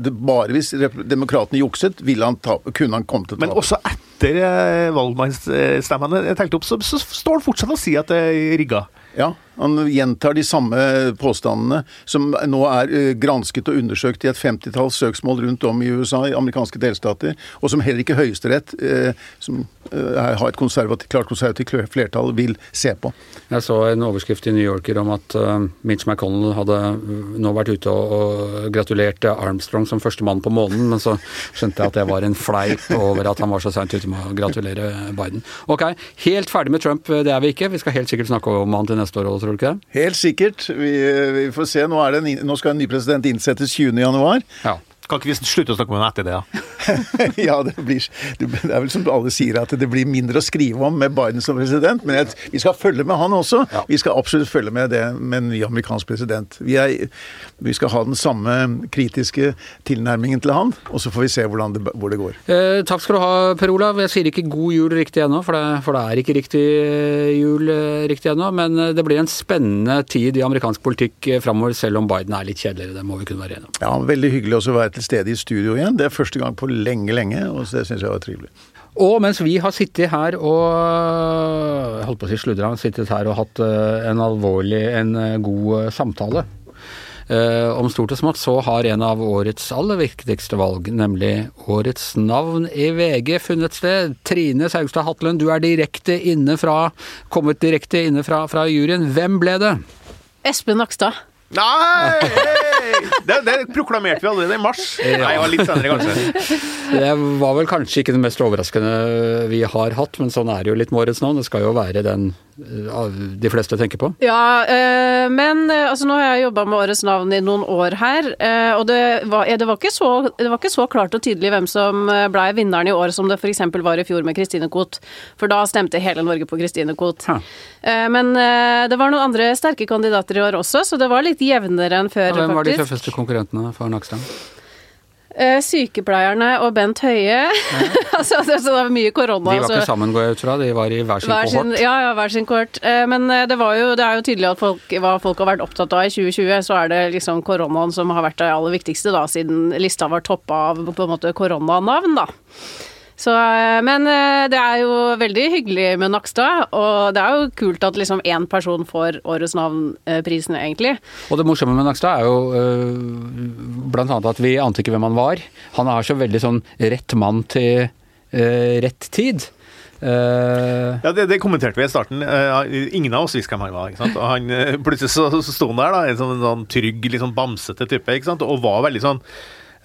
det bare hvis demokratene jukset, ville han tape, kunne han komme til å Men også etter eh, valgmannsstemmene er telt opp, så, så står han fortsatt og sier at det er rigga. Ja, Han gjentar de samme påstandene som nå er eh, gransket og undersøkt i et femtitalls søksmål rundt om i USA, i amerikanske delstater, og som heller ikke Høyesterett, eh, som eh, har et konservativt, klart konservativt flertall, vil se på. Jeg så en overskrift i New Yorker om at Mitch McConnell hadde nå vært ute og, gratulert Armstrong som førstemann på månen, men så skjønte jeg at det var en fleip over at han var så seint ute med å gratulere Biden. Ok, helt ferdig med Trump, det er vi ikke. Vi skal helt sikkert snakke om han til neste år òg, tror du ikke det? Helt sikkert. Vi, vi får se. Nå, en, nå, skal en ny president innsettes 20.1. Ja. Kan ikke vi slutte å snakke om henne etter det, da? ja, det, blir, det er vel som alle sier, at det blir mindre å skrive om med Biden som president. Men jeg, vi skal følge med han også. Ja. Vi skal absolutt følge med det med en ny amerikansk president. Vi, er, vi, skal ha den samme kritiske tilnærmingen til han, og så får vi se det, hvor det går. Eh, takk skal du ha, Per Olav. Jeg sier ikke god jul riktig ennå, for det, for det er ikke riktig eh, jul eh, riktig ennå. Men eh, det blir en spennende tid i amerikansk politikk framover, selv om Biden er litt kjedeligere. Det må vi kunne være enige om. Ja, veldig hyggelig også å være til stede i studio igjen. Det er første gang på lenge, lenge, og det syns jeg var trivelig. Og mens vi har sittet her og holdt på å si sludra, sittet her og hatt eh, en alvorlig, en eh, god eh, samtale om stort og smått, så har en av årets aller viktigste valg, nemlig årets navn i VG, funnet sted. Trine Saugstad Hatlen, du er direkte inne fra, kommet direkte inne fra, fra juryen. Hvem ble det? Espen Nakstad. Nei! Det, det, proklamerte vi allerede i mars. Ja. Nei, det var litt senere, kanskje. Det var vel kanskje ikke det mest overraskende vi har hatt, men sånn er det jo litt med årets navn. Det skal jo være den de fleste tenker på? Ja, øh, men øh, altså, nå har jeg jobba med Årets navn i noen år her, og det var, ja, det, var så, det var, ikke så, klart og tydelig hvem som blei vinneren i år som det f.eks. var i fjor med Christine Koht. For da stemte hele Norge på Christine Koht. Men det var noen andre sterke kandidater i år også, så det var litt jevnere enn før, ja, hvem faktisk. Hvem var de tøffeste konkurrentene for Nakstad? Uh, sykepleierne og Bent Høie. Ja. altså, det, var mye korona. De var ikke altså. sammen, går jeg ut fra? De var i hver sin hver kohort? Ja, ja, hver sin kohort. Uh, men uh, det, jo, det, er jo tydelig at folk, hva folk har vært opptatt av i 2020, så er det liksom koronaen som har vært det aller viktigste, da, siden lista var toppa av på en måte koronanavn, da. Så, eh, men eh, det er jo veldig hyggelig med Nakstad, og det er jo kult at liksom én person får Årets navn-prisen, egentlig. Og det morsomme med Nakstad er jo uh, blant annet at vi ante ikke hvem han var. Han er så veldig sånn rett mann til uh, rett tid. Uh, ja, det, det, kommenterte vi i starten. Uh, ingen av oss visste hvem han var. ikke sant? Og han, Plutselig så, så sto han der, da, en sånn, sånn trygg, litt sånn bamsete type, ikke sant? og var veldig sånn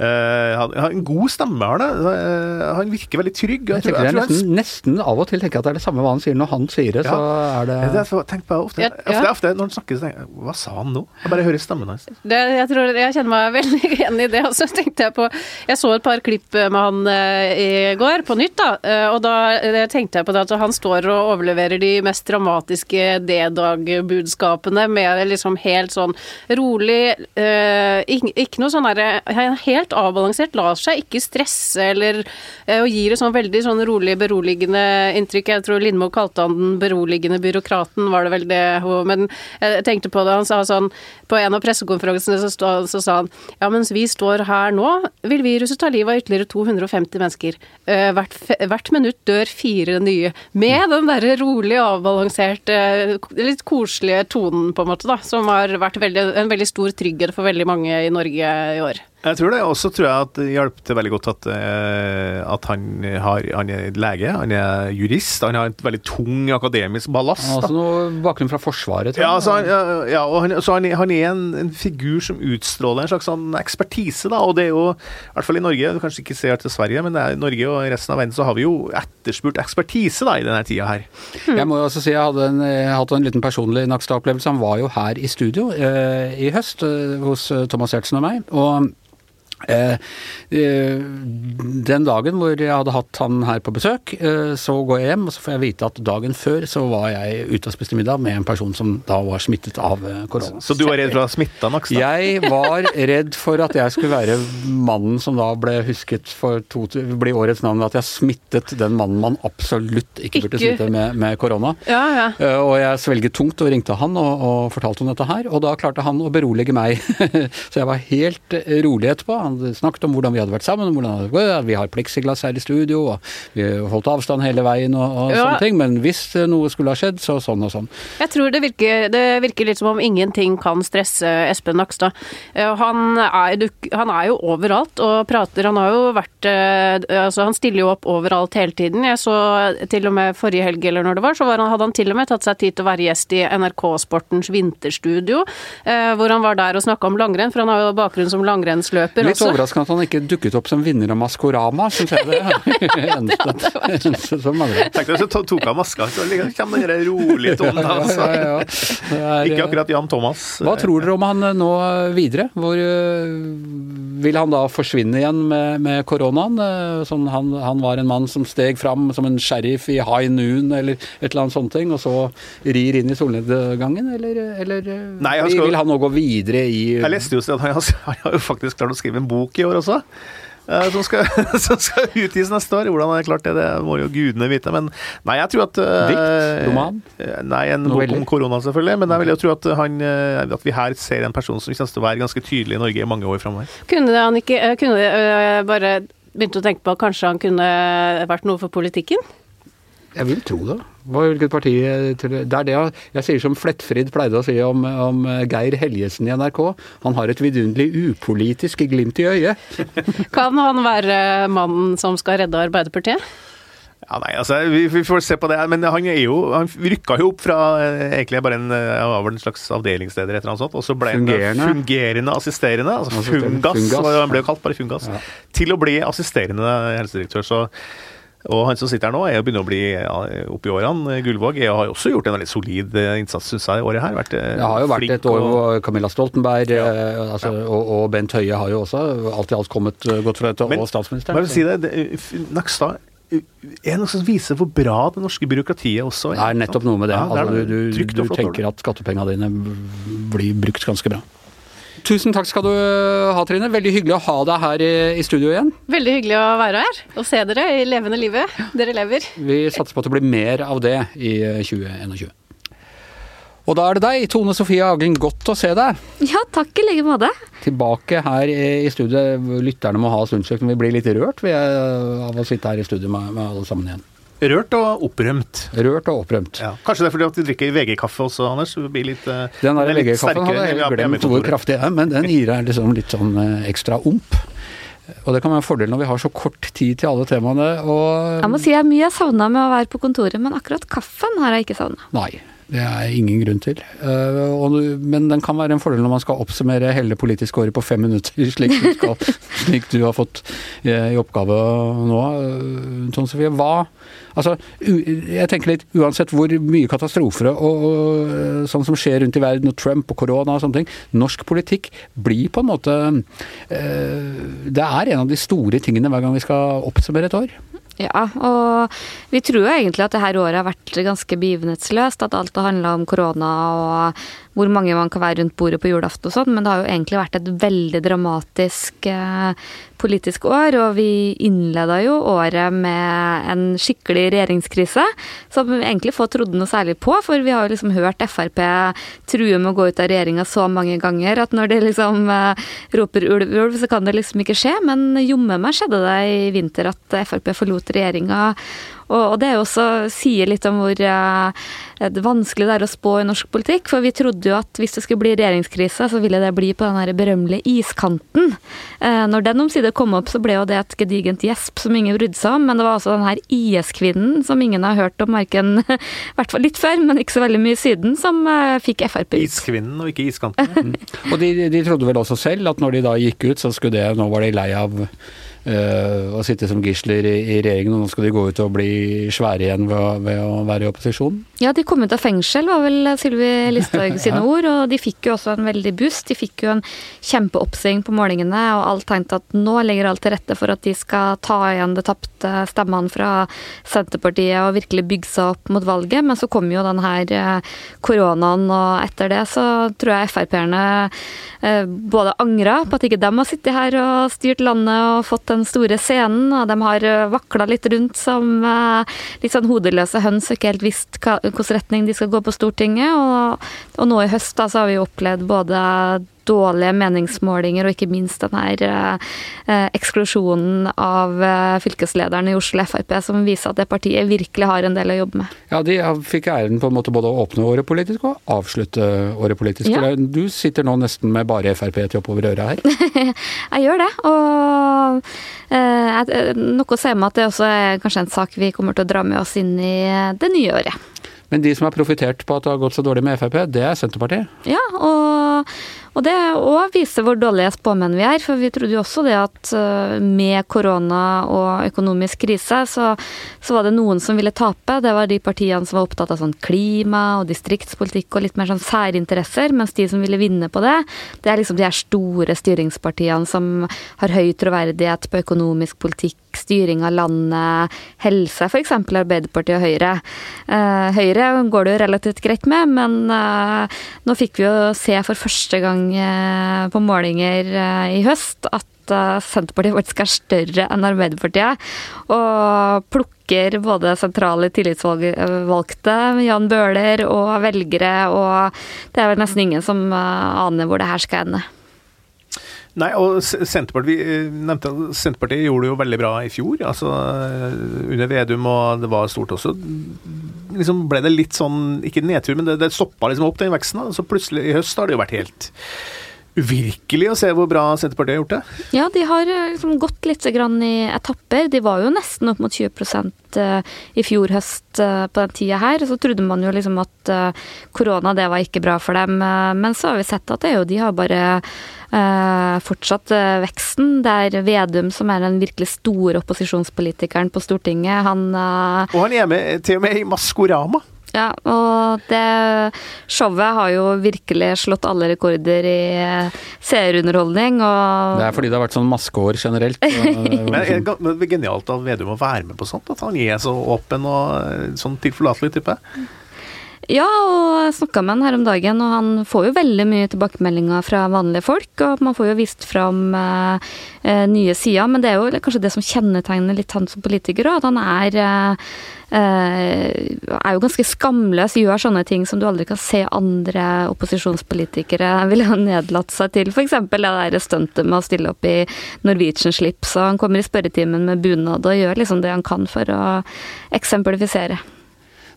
Uh, han har en god stemme, har han Uh, han virker veldig trygg. Jeg, jeg, jeg nesten, han... nesten, av og til tenker jeg at det er det samme hva han sier. Når han sier det, ja. så er det Det er tenk på ofte, ja, ofte, ofte, Når han snakker, så tenker jeg Hva sa han nå? Jeg bare hører stemmen hans. Det, jeg, tror, jeg kjenner meg veldig igjen i det. Og så tenkte jeg på Jeg så et par klipp med han uh, i går, på nytt, da. og da tenkte jeg på det at han står og overleverer de mest dramatiske D-dag-budskapene med liksom helt sånn rolig ikke, ikke noe sånn derre Helt helt avbalansert, lar seg ikke stresse eller eh, og gir et sånn veldig sånn rolig, beroligende inntrykk. Jeg tror Lindmo kalte han den beroligende byråkraten, var det vel det Men jeg tenkte på det, han sa sånn På en av pressekonferansene så, stå, så sa han ja, mens vi står her nå, vil viruset ta livet av ytterligere 250 mennesker. Eh, hvert, hvert minutt dør fire nye. Med den derre rolig avbalanserte, litt koselige tonen, på en måte, da, som har vært veldig, en veldig stor trygghet for veldig mange i Norge i år. Jeg tror det. Og så tror jeg at det hjalp til veldig godt at, eh, at han, har, han, er lege, han er jurist. Han har en veldig tung akademisk ballast. Altså noe bakgrunn fra Forsvaret, tror jeg. Ja, så han, ja, han, så han, han er en, en, figur som utstråler en slags sånn ekspertise, da. Og det er jo, i hvert fall i Norge, du kanskje ikke ser til Sverige, men i Norge og resten av verden så har vi jo etterspurt ekspertise da, i denne tida her. Mm. Jeg må jo også si jeg hadde en, jeg hadde en liten personlig Nakstad-opplevelse. Han var jo her i studio eh, i høst eh, hos eh, Thomas Giertsen og meg. og den dagen hvor jeg hadde hatt han her på besøk, eh, så går jeg hjem og så får jeg vite at dagen før så var jeg ute og spiste middag med en person som da var smittet av korona. Så du var redd for å ha smitta Nakstad? Jeg var redd for at jeg skulle være mannen som da ble husket for to, bli årets navn. At jeg smittet den mannen man absolutt ikke burde smitte med, med korona. Ja, ja. Og jeg svelget tungt og ringte han og, og fortalte om dette her, og da klarte han å berolige meg. så jeg var helt rolig etterpå. Han Han snakket om hvordan vi hadde vært sammen, hvordan vi har pleksiglass her i studio, og vi har holdt avstand hele veien og, og Ja. sånne ting. Men hvis eh, noe skulle ha skjedd, så sånn og sånn. Jeg tror det virker, det virker litt som om ingenting kan stresse Espen Nakstad. Eh, Han er, han er jo overalt og prater. Han har jo vært eh, Altså, han stiller jo opp overalt hele tiden. Jeg så til og med forrige helg eller når det var, så var han, hadde han til og med tatt seg tid til å være gjest i NRK Sportens vinterstudio, hvor han var der og snakka om langrenn, for han har jo bakgrunn som langrennsløper Litt også. overraskende at han ikke dukket opp som vinner av Maskorama, syns jeg det eneste, eneste som mangler. Tenk deg så tok av maska, så liksom kommer den rolige tonen. Ja, Altså. ja, ja. Det er, Ikke akkurat Jan Thomas. Hva tror dere om han eh, nå videre? Hvor øh, Vil han da forsvinne igjen med, med koronaen? Eh, Sånn han, han var en mann som steg fram som en sheriff i high noon eller et eller annet sånt ting, og så rir inn i solnedgangen, eller, eller eh, Nei, skal- vil han nå gå videre i Jeg leste jo at han, han har jo faktisk klart å skrive en bok i år også. eh, Som skal, som skal utgis neste år. Hvordan har jeg klart det, det må jo gudene vite. Men nei, jeg tror at eh, Dikt? Roman? eh, Nei, en bok om korona, selvfølgelig. Men jeg vil jo tro at, han, at vi her ser en person som kommer til å være ganske tydelig i Norge i mange år framover. Kunne han ikke Kunne bare begynt å tenke på at kanskje han kunne vært noe for politikken? Jeg vil tro det. Hva, hvilket parti eh, Det er det jeg, jeg sier som Flettfrid pleide å si om, om eh, Geir Helgesen i NRK. Han har et vidunderlig upolitisk glimt i øyet. Kan han være mannen som skal redde Arbeiderpartiet? Ja, nei, altså, vi, vi får se på det. Men han er jo Han rykka jo opp fra eh, egentlig bare en, eh, var vel en slags avdelingsleder, et eller annet sånt, og så ble han Fungerende. fungerende assisterende, altså fungass, Fungas, Fungas. han ble jo kalt bare Fungas, Ja. til å bli assisterende helsedirektør. så og han som sitter her nå, er jo begynner å bli ja, oppi årene. Gullvåg jeg har også gjort en veldig solid eh, innsats, syns jeg, i året her. Vært, eh, Det har jo vært et år og- hvor Camilla Stoltenberg eh, altså, og, og Bent Høie har jo også alt i alt kommet eh, godt fra dette, Men og statsministeren. Men jeg vil si det, det Nakstad er noe som viser hvor bra det norske byråkratiet også Det er nettopp noe med det. Ja, det er altså, du du, du tenker at skattepengene dine blir brukt ganske bra. Tusen takk skal du ha, Trine. Veldig hyggelig å ha deg her i, i studio igjen. Veldig hyggelig å være her og se dere i levende livet. Dere lever. Vi satser på at det blir mer av det i eh, 2021. Og da er det deg, Tone Sofie Agling. Godt å se deg. Ja, takk i like måte. Tilbake her i i studio. Lytterne må ha stundsløk. Vi blir litt rørt vi, er, av å sitte her i studio med, med alle sammen igjen. Rørt og opprømt. Rørt og opprømt. Ja. Kanskje det er fordi at du drikker VG-kaffe også, Anders? så det blir litt, eh, Den der er VG-kaffen hadde jeg glemt hvor kraftig er, men den gir deg liksom litt sånn eh, ekstra omp. Og det kan være en fordel når vi har så kort tid til alle temaene. Og Jeg må si jeg er mye jeg savna med å være på kontoret, men akkurat kaffen har jeg ikke savna. Nei, det er ingen grunn til. Eh, men den kan være en fordel når man skal oppsummere hele politiske året på fem minutter, slik du, skal, slik du har fått eh, i oppgave nå. eh, Tone Sofie, hva Altså, jeg tenker litt, uansett hvor mye katastrofer og, og sånn som skjer rundt i verden, og Trump og korona og sånne ting, norsk politikk blir på en måte Det er en av de store tingene hver gang vi skal oppsummere et år. Ja, og vi tror jo egentlig at det her året har vært ganske begivenhetsløst. At alt har handla om korona og hvor mange man kan være rundt bordet på julaften og sånn. Men det har jo egentlig vært et veldig dramatisk eh, politisk år. Og vi innleda jo året med en skikkelig regjeringskrise, som egentlig få trodde noe særlig på. For vi har jo liksom hørt Frp true med å gå ut av regjeringa så mange ganger at når de liksom eh, roper ulv, ulv, så kan det liksom ikke skje. Men jommen meg skjedde det i vinter at Frp forlot regjeringa. Og, og det er jo også sier litt om hvor eh, vanskelig det er å spå i norsk politikk. For vi trodde jo at hvis det skulle bli regjeringskrise, så ville det bli på den her berømmelige iskanten. Eh, når den omsider kom opp, så ble jo det et gedigent gjesp som ingen brydde seg om. Men det var altså den her IS-kvinnen som ingen har hørt om, verken i hvert fall litt før, men ikke så veldig mye siden, som eh, fikk Frp ut. Iskvinnen og ikke iskanten. Og de, de trodde vel også selv at når de da gikk ut, så skulle det Nå var de lei av øh, å sitte som gisler i, i regjeringen, og nå skal de gå ut og bli svære igjen ved, ved å være i opposisjon. Ja, de kom ut av fengsel, var vel Sylvi Listhaug sine ord. Og de fikk jo også en veldig boost. De fikk jo en kjempeoppsving på målingene, og alt tenkte at nå legger alt til rette for at de skal ta igjen det tapte stemmene fra Senterpartiet og virkelig bygge seg opp mot valget. Men så kom jo den her eh, koronaen, og etter det så tror jeg Frp-erne eh, både angra på at ikke de har sittet her og styrt landet og fått den store scenen, og de har vakla litt rundt som eh, litt sånn hodeløse høns og ikke helt visst hvilken retning de skal gå på Stortinget. Og, og nå i høst da, så har vi opplevd både dårlige meningsmålinger, og ikke minst den her eh, eksklusjonen av eh, fylkeslederen i Oslo Frp, som viser at det partiet virkelig har en del å jobbe med. Ja, de fikk æren på en måte både å åpne året politisk og avslutte året politisk. Ja. Du sitter nå nesten med bare Frp til over øret her. Jeg gjør det, og eh, noe sier meg at det også er kanskje en sak vi kommer til å dra med oss inn i det nye året. Men de som har profitert på at det har gått så dårlig med Frp, det er Senterpartiet. Ja, og, og det òg viser hvor dårlige spåmenn vi er. For vi trodde jo også det at eh, med korona og økonomisk krise, så, så var det noen som ville tape. Det var de partiene som var opptatt av sånn klima og distriktspolitikk og litt mer sånn særinteresser. Mens de som ville vinne på det, det er liksom de her store styringspartiene som har høy troverdighet på økonomisk politikk, styring av landet, helse, f.eks. Arbeiderpartiet og Høyre. Eh, Høyre går det jo relativt greit med, men eh, nå fikk vi jo se for første gang eh, på målinger eh, i høst at eh, Senterpartiet faktisk er større enn Arbeiderpartiet. Og plukker både sentrale tillitsvalgte, Jan Bøhler, og velgere, og det er vel nesten ingen som aner hvor det her skal ende. Nei, og Senterpartiet, eh, nevnte Senterpartiet gjorde det jo veldig bra i fjor. altså eh, Under Vedum, og det var stort også. liksom ble det litt sånn, ikke nedtur, men det, det stoppa liksom opp den veksten. Så Så plutselig i høst har det jo vært helt uvirkelig å se hvor bra Senterpartiet har gjort det. Ja, de har eh, liksom gått litt grann i etapper. De var jo nesten opp mot 20 eh, i fjor høst eh, på den tida her. Så trodde man jo liksom at korona det var ikke bra for dem. Men så har vi sett at det er jo, de har bare fortsatt veksten. Det er Vedum som er den virkelig store opposisjonspolitikeren på Stortinget. Han Og han er med til og med i Maskorama. Ja, og det showet har jo virkelig slått alle rekorder i eh, seerunderholdning, og Det er fordi det har vært sånn maskeår generelt. Men er det men det er genialt av Vedum å være med på sånt. At han er så åpen og eh, sånn tilforlatelig type. Ja, og jeg snakka med han her om dagen, og han får jo veldig mye tilbakemeldinger fra vanlige folk. Og man får jo vist fram eh, eh, nye sider, men det er jo kanskje det som kjennetegner litt han som politiker at han er eh, eh, er jo ganske skamløs, gjør sånne ting som du aldri kan se andre opposisjonspolitikere ville ha nedlatt seg til. F.eks. det der stuntet med å stille opp i Norwegian-slips, og han kommer i spørretimen med bunad og gjør liksom det han kan for å eksemplifisere.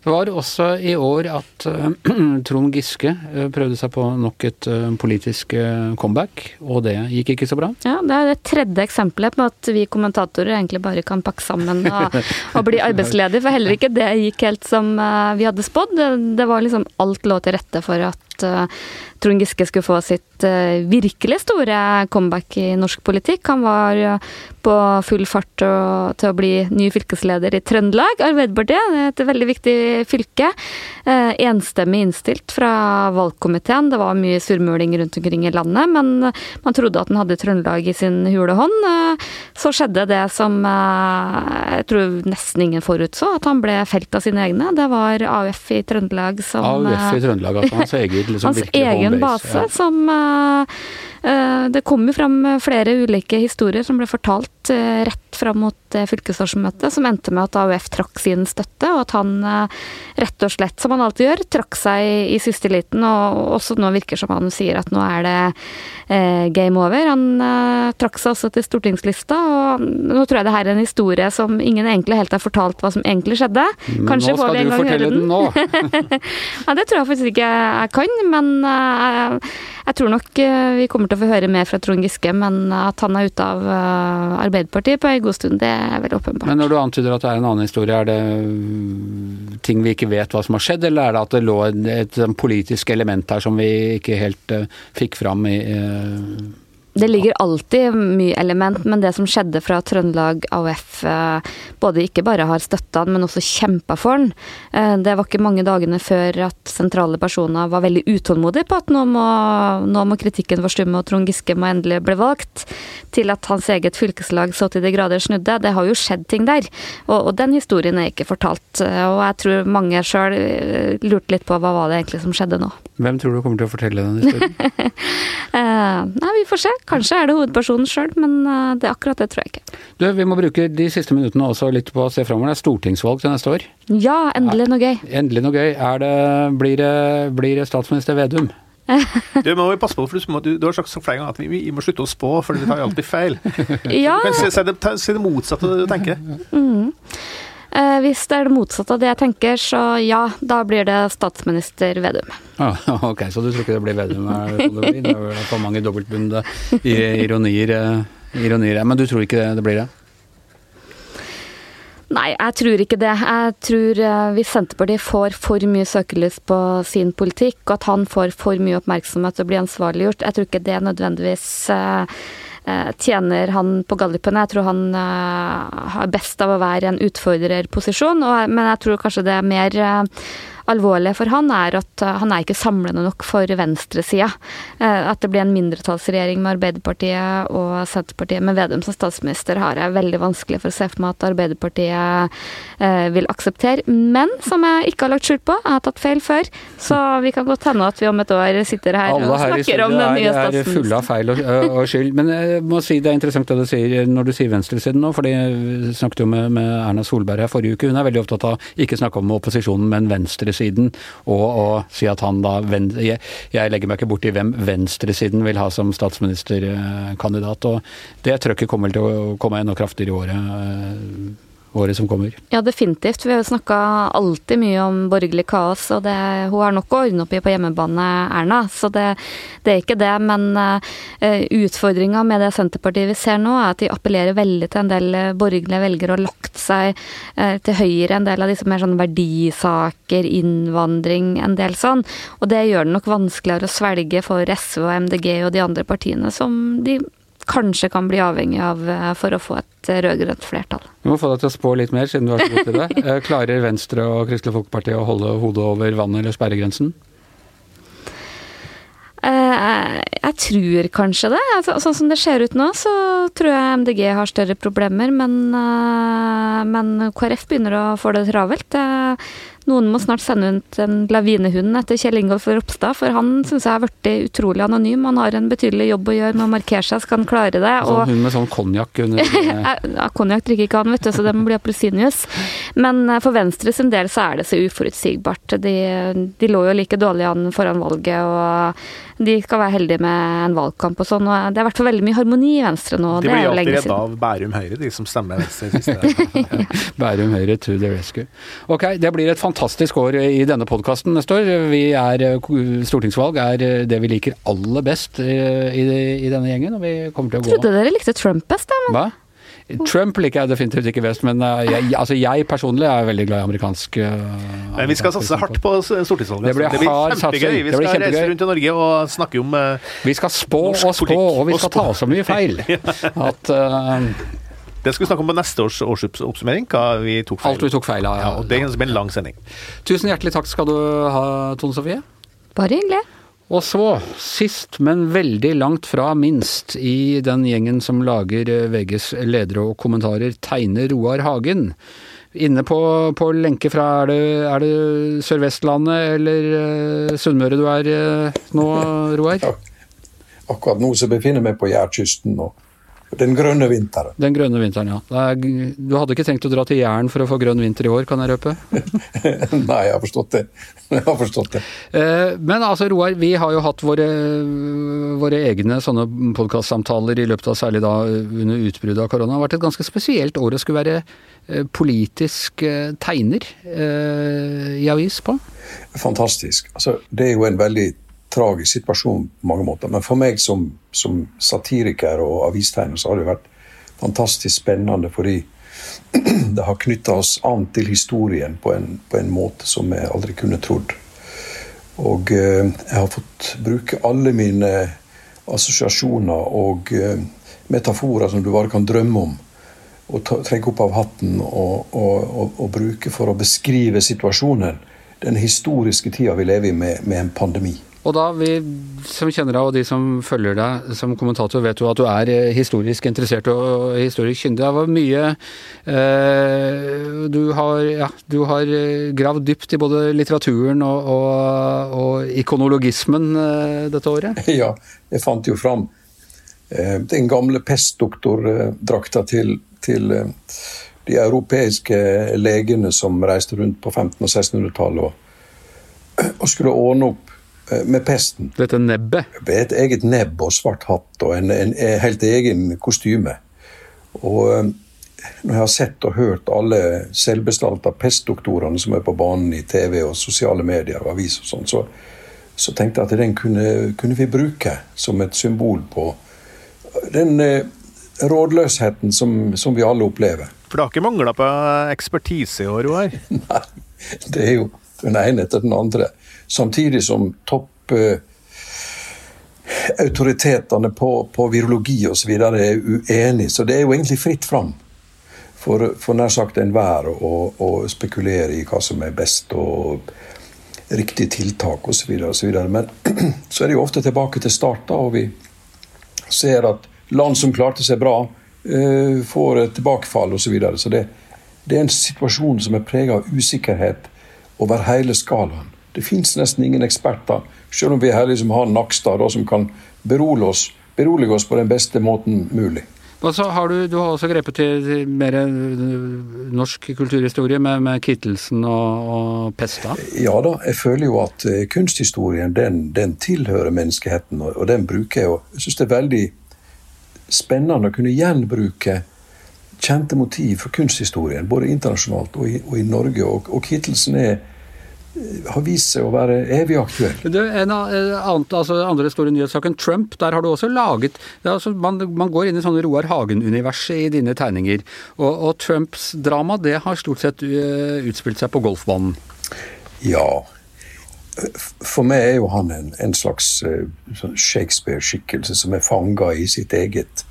Det var også i år at eh, Trond Giske eh, prøvde seg på nok et eh, politisk comeback, og det gikk ikke så bra. Ja, Det er det tredje eksempelet på at vi kommentatorer egentlig bare kan pakke sammen og, og bli arbeidsledige, for heller ikke det gikk helt som vi hadde spådd. Det var liksom alt lå til rette for at eh, Trond Giske skulle få sitt eh, virkelig store comeback i norsk politikk. Han var eh, på full fart til å bli ny fylkesleder i Trøndelag, Arbeiderpartiet. Er et veldig viktig fylke. Enstemmig innstilt fra valgkomiteen. Det var mye surmuling rundt omkring i landet, men man trodde at han hadde Trøndelag i sin hule hånd. Så skjedde det som jeg tror nesten ingen forutså, at han ble felt av sine egne. Det var AUF i Trøndelag som AUF i Trøndelag, altså hans eget liksom, hans egen base. Ja. som uh, Det kom jo fram flere ulike historier som ble fortalt uh, rett fram mot eh, fylkesårsmøtet, som endte med at AUF trakk sin støtte, og at han eh, rett og slett, som han alltid gjør, trakk seg i siste liten, og også nå virker som han sier at nå er det eh, game over. Han eh, trakk seg også til stortingslista, og nå tror jeg det her er en historie som ingen egentlig helt har fortalt hva som egentlig skjedde. Men Kanskje nå får skal du fortelle den. den nå. Ja, det tror jeg faktisk ikke jeg kan, men eh, jeg tror nok vi kommer til å få høre mer fra Trond Giske, men at han er ute av Arbeiderpartiet på en god stund, det er vel åpenbart. Men når du antyder at det er en annen historie, er det mm, ting vi ikke vet hva som har skjedd, eller er det at det lå et, et sånn politisk element her som vi ikke helt uh, fikk fram i eh, Det ligger alltid mye element, men det som skjedde fra Trøndelag AUF, eh, både ikke bare har støtta han, men også kjempa for han, eh, det var ikke mange dagene før at sentrale personer var veldig utålmodige på at nå må, nå må kritikken forstumme og Trond Giske må endelig bli valgt, til at hans eget fylkeslag så til de grader snudde. Det har jo skjedd ting der, og, og den historien er ikke fortalt. eh, Og jeg tror mange sjøl lurte litt på hva var det egentlig som skjedde nå. Hvem tror du kommer til å fortelle den historien? Nei, vi får se. Kanskje er det hovedpersonen sjøl, men eh, det er akkurat det tror jeg ikke. Du, vi må bruke de siste minuttene også litt på å se framover. Det er stortingsvalg til neste år. Ja, endelig noe gøy. Endelig noe gøy. Er det, blir, det, blir det statsminister Vedum? Du må jo passe på, for du, du, du har sagt så flere ganger at vi, vi må slutte å spå, for vi tar jo alltid feil. Ja, kan si, det, motsatte du tenker. eh, hvis det er det motsatte av det jeg tenker, så ja, da blir det statsminister Vedum. Ah, ok, så du tror ikke det blir Vedum? det det blir? Det er for mange dobbeltbundne ironier, eh, ironier. Men du tror ikke det, det blir det? Nei, jeg tror ikke det. Jeg tror eh, hvis Senterpartiet får for mye søkelys på sin politikk, og at han får for mye oppmerksomhet og blir ansvarliggjort, jeg tror ikke det nødvendigvis eh, eh, tjener han på gallipene. Jeg tror han eh, har best av å være i en utfordrerposisjon, men jeg tror kanskje det er mer eh, alvorlige for han er at eh, han er ikke samlende nok for venstresida. Eh, At det blir en mindretallsregjering med Arbeiderpartiet og Senterpartiet med Vedum som statsminister, har jeg veldig vanskelig for å se for meg at Arbeiderpartiet eh, vil akseptere. Men som jeg ikke har lagt skjul på, jeg har tatt feil før, så vi kan godt hende at vi om et år sitter her Alle og snakker her om den nye statsministeren. Alle her er fulle av feil og, og skyld. Men jeg må si det er interessant det du sier når du sier venstresiden nå, for vi snakket jo med, med Erna Solberg her forrige uke. Hun er veldig opptatt av ikke snakke om opposisjonen, men venstresiden. Og, og si at han da jeg, jeg legger meg ikke borti hvem venstresiden vil ha som statsministerkandidat. Og det trøkket kommer til å komme enda kraftigere i året, året som kommer. Ja, definitivt. Vi har jo snakka alltid mye om borgerlig kaos, og det, hun har nok å ordne opp i på hjemmebane, Erna. Så det, det er ikke det. Men uh, utfordringa med det Senterpartiet vi ser nå, er at de appellerer veldig til en del eh, borgerlige velgere og lagt seg uh, til høyre en del av disse mer sånn verdisaker, innvandring, en del sånn. Og det gjør det nok vanskeligere å svelge for SV og MDG og de andre partiene som de kanskje kan bli avhengig av eh, for å få et eh, rød-grønt flertall. Vi må få deg til å spå litt mer, siden du er så god til det. Eh, Klarer Venstre og Kristelig Folkeparti å holde hodet over vannet eller sperregrensen? Jeg tror kanskje det. Altså, sånn som det ser ut nå, så tror jeg MDG har større problemer, men, men KrF begynner å få det travelt. Noen må snart sende ut en lavinehund etter Kjell Ingolf Ropstad, for han syns jeg har blitt utrolig anonym. Han har en betydelig jobb å gjøre med å markere seg, skal han klare det. Sånn hun med sånn konjakk under ja, Konjakk drikker ikke han, vet du, så det må bli appelsinjuice. Men eh, for Venstre sin del så er det så uforutsigbart. De, de lå jo like dårlig an foran valget, og de skal være heldige med en valgkamp og sånn. Og det er i hvert fall veldig mye harmoni i Venstre nå. De det blir alltid redda av Bærum Høyre, de som stemmer Venstre siste. Bærum Høyre to the rescue. Ok, det blir et fantastisk år i denne podkasten neste år. Vi er, stortingsvalg er det vi liker aller best eh, i, i denne gjengen, og vi kommer til å gå Trodde dere likte Trump best, da. Men Hva? Trump liker jeg definitivt ikke best, men eh, jeg, altså jeg personlig er veldig glad i amerikansk uh, Men vi skal satse hardt på stortingsvalget. Det blir det blir kjempegøy. satsing. Vi skal kjempegøy. reise rundt i Norge og snakke om uh, Vi skal spå og spå, politikk og vi og skal spå. ta så mye feil at eh, Det skal vi snakke om på neste års årsoppsummering, hva vi tok feil. alt vi tok feil av. Ja, og det blir en lang sending. Tusen hjertelig takk skal du ha, Tone Sofie. bare hyggelig. Og så, sist, men veldig langt fra minst, i den gjengen som lager eh, VGs ledere og kommentarer, tegner Roar Hagen. Inne på, på lenke fra Er det, er det Sør-Vestlandet eller eh, Sunnmøre du er eh, nå, Roar? Akkurat nå så befinner jeg meg på Jærkysten og den grønne vinteren. Den grønne vinteren, ja. Du hadde ikke tenkt å dra til Jæren for å få grønn vinter i år, kan jeg røpe? Nei, jeg har forstått det. Jeg har forstått det. Eh, Men altså, Roar, vi har jo hatt våre, våre egne sånne podkastsamtaler i løpet av særlig da under utbruddet av korona. Det har vært et ganske spesielt år å skulle være eh, politisk eh, tegner i avis på. Fantastisk. Altså, det er jo en veldig tragisk situasjon på mange måter. Men for meg som, som satiriker og avistegner så har det vært fantastisk spennende fordi det har knytta oss an til historien på en, på en måte som jeg aldri kunne trodd. Og eh, jeg har fått bruke alle mine assosiasjoner og eh, metaforer som du bare kan drømme om. Og ta, trekke opp av hatten og, og, og, og bruke for å beskrive situasjonen. Den historiske tida vi lever i med, med en pandemi. Og da, vi som kjenner deg og de som følger deg som kommentator, vet jo at du er eh, historisk interessert og historisk kyndig. Det var mye eh, du, har, ja, du har eh, gravd dypt i både litteraturen og, og, og ikonologismen eh, dette året. Ja, jeg fant jo fram eh, den gamle pestdoktordrakta til, til eh, de europeiske legene som reiste rundt på 1500- og 1600-tallet og, og skulle ordne opp med pesten. Dette nebbet. Med et eget nebb og svart hatt og en, en, en helt egen kostyme. Og eh, når jeg har sett og hørt alle selvbestalta pestdoktorene som er på banen i TV og sosiale medier og aviser og sånn, så, så tenkte jeg at den kunne, kunne vi bruke som et symbol på den eh, rådløsheten som, som vi alle opplever. For det har ikke mangla på ekspertise i år, Roar? Nei, det er jo den ene etter den andre. Samtidig som topp eh, autoritetene på, på virologi osv. er uenige. Så det er jo egentlig fritt fram for, for nær sagt enhver å, å spekulere i hva som er best og riktig tiltak osv. Men så er det jo ofte tilbake til start, da, og vi ser at land som klarte seg bra, eh, får et tilbakefall osv. Så, så det, det, er en situasjon som er prega av usikkerhet over hele skalaen. Det fins nesten ingen eksperter, selv om vi her liksom har Nakstad som kan berolige oss, berolige oss på den beste måten mulig. Har du, du, har også grepet til mer eh, norsk kulturhistorie med, med Kittelsen og, og, Pesta? Ja da, jeg føler jo at uh, kunsthistorien den, den, tilhører menneskeheten, og, den bruker jeg. Og jeg syns det er veldig spennende å kunne gjenbruke kjente motiv for kunsthistorien, både internasjonalt og i, og i Norge. Og, og Kittelsen er, har vist seg å være evig aktuell. Du, en annen, altså andre store nyhetssaken, Trump, der har du også laget altså man, man, går inn i sånne Roar Hagen-universet i dine tegninger. Og, og, Trumps drama det har stort sett uh, utspilt seg på golfbanen. Ja. For meg er jo han en, en slags sånn Shakespeare-skikkelse som er fanga i sitt eget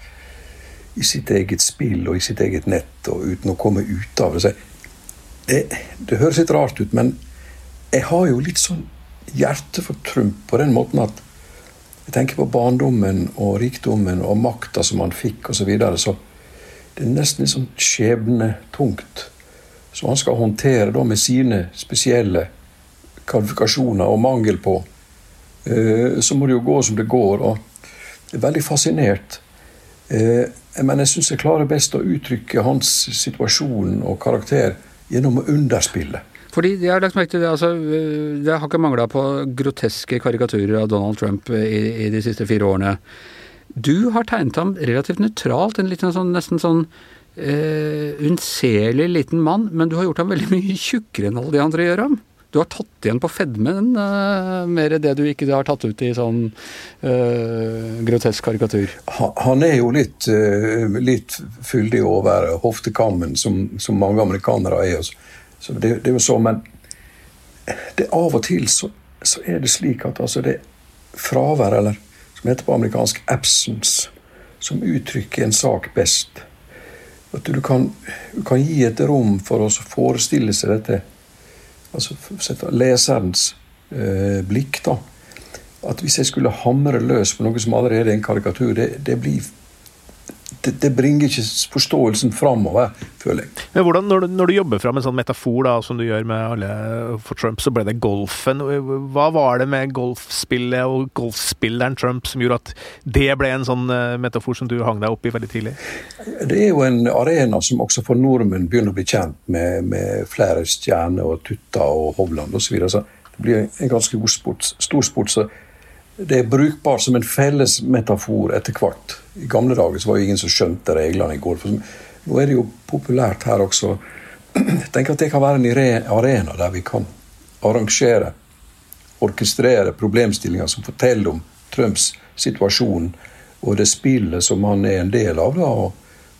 i sitt eget spill og i sitt eget nett og uten å komme ut av det. Det, det høres litt rart ut, men jeg har jo litt sånn hjerte for Trump på den måten at jeg tenker på barndommen og rikdommen og makta som han fikk osv. Så, videre, så det er nesten litt sånn skjebnetungt. Så han skal håndtere da med sine spesielle kvalifikasjoner og mangel på. Eh, så må det jo gå som det går. og Jeg er veldig fascinert. Eh, men jeg syns jeg klarer best å uttrykke hans situasjon og karakter gjennom å underspille. Fordi jeg har lagt merke til Det altså, det har ikke mangla på groteske karikaturer av Donald Trump i, i, de siste fire årene. Du har tegnet ham relativt nøytralt, en liten sånn, nesten sånn eh, unnselig liten mann, men du har gjort ham veldig mye tjukkere enn alle de andre gjør ham. Du har tatt igjen på fedmen uh, mer det du ikke har tatt ut i sånn uh, grotesk karikatur. Han er jo litt, uh, litt fyldig over hoftekammen, som, som mange amerikanere er. Så det, det, er jo så, men det av og til så, så er det slik at altså det fravær, eller som heter på amerikansk 'absence', som uttrykker en sak best. At du kan, du kan gi et rom for å forestille seg dette, altså sette leserens eh, blikk, da. At hvis jeg skulle hamre løs på noe som allerede er en karikatur, det, det blir det, det, bringer ikke forståelsen framover, føler jeg. Men hvordan, når du, når du jobber fram en sånn metafor da, som du gjør med alle for Trump, så ble det golfen. Hva var det med golfspillet og golfspilleren Trump som gjorde at det ble en sånn uh, metafor som du hang deg opp i veldig tidlig? Det er jo en arena som også for nordmenn begynner å bli kjent med, med flere stjerner og Tutta og Hovland osv. Så, videre. så det blir en ganske god sport, stor sport. så det er brukbart som en felles metafor etter hvert. I gamle dager var det ingen som skjønte reglene i golf. Nå er det jo populært her også. Jeg tenker at det kan være en arena der vi kan arrangere, orkestrere problemstillinger som forteller om Trumps situasjon og det spillet som han er en del av. da, og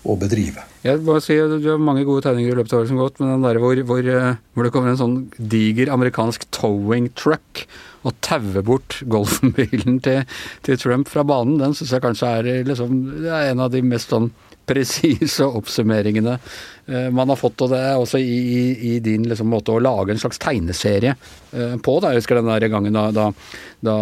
å bedrive. Jeg må si, Du har mange gode tegninger i løpet av året som gått, men den der hvor, hvor, eh, hvor, det kommer en sånn diger amerikansk towing truck og tauer bort golfbilen til, til, Trump fra banen, den syns jeg kanskje er, liksom, er en av de mest sånn presise oppsummeringene eh, man har fått. Og det er også i, i, i din liksom, måte å lage en slags tegneserie eh, på. Da. Jeg husker den der gangen da, da, da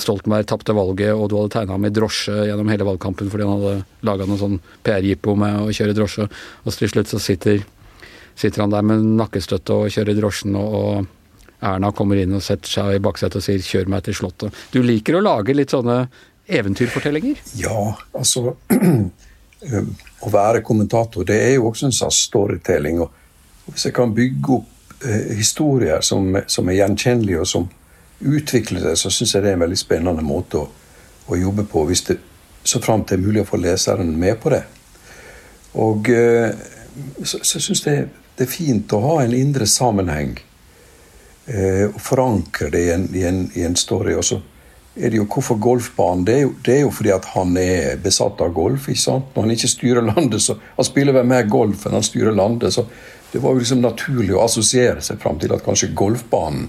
Stoltenberg tapte valget og du hadde tegna ham i drosje gjennom hele valgkampen fordi han hadde laga noe sånn PR-jippo med å kjøre drosje. Og til slutt så sitter, sitter han der med nakkestøtte og kjører drosjen, og, og Erna kommer inn og setter seg i baksetet og sier 'kjør meg til Slottet'. Du liker å lage litt sånne eventyrfortellinger? Ja, altså å være kommentator, det er jo også en slags storytelling. Og hvis jeg kan bygge opp eh, historier som, som, er gjenkjennelige, og som utvikler seg, så syns jeg det er en veldig spennende måte å, å jobbe på. hvis det så framt det er mulig å få leseren med på det. Og eh, så, så jeg syns det, det, er fint å ha en indre sammenheng. Eh, og forankre det i en, i en, i en story. Og så er det jo hvorfor golfbanen? Det er jo, det er jo fordi at han er besatt av golf. ikke sant? Når han ikke styrer landet, så Han spiller vel mer golf enn han styrer landet. så det var jo liksom naturlig å assosiere seg fram til at kanskje golfbanen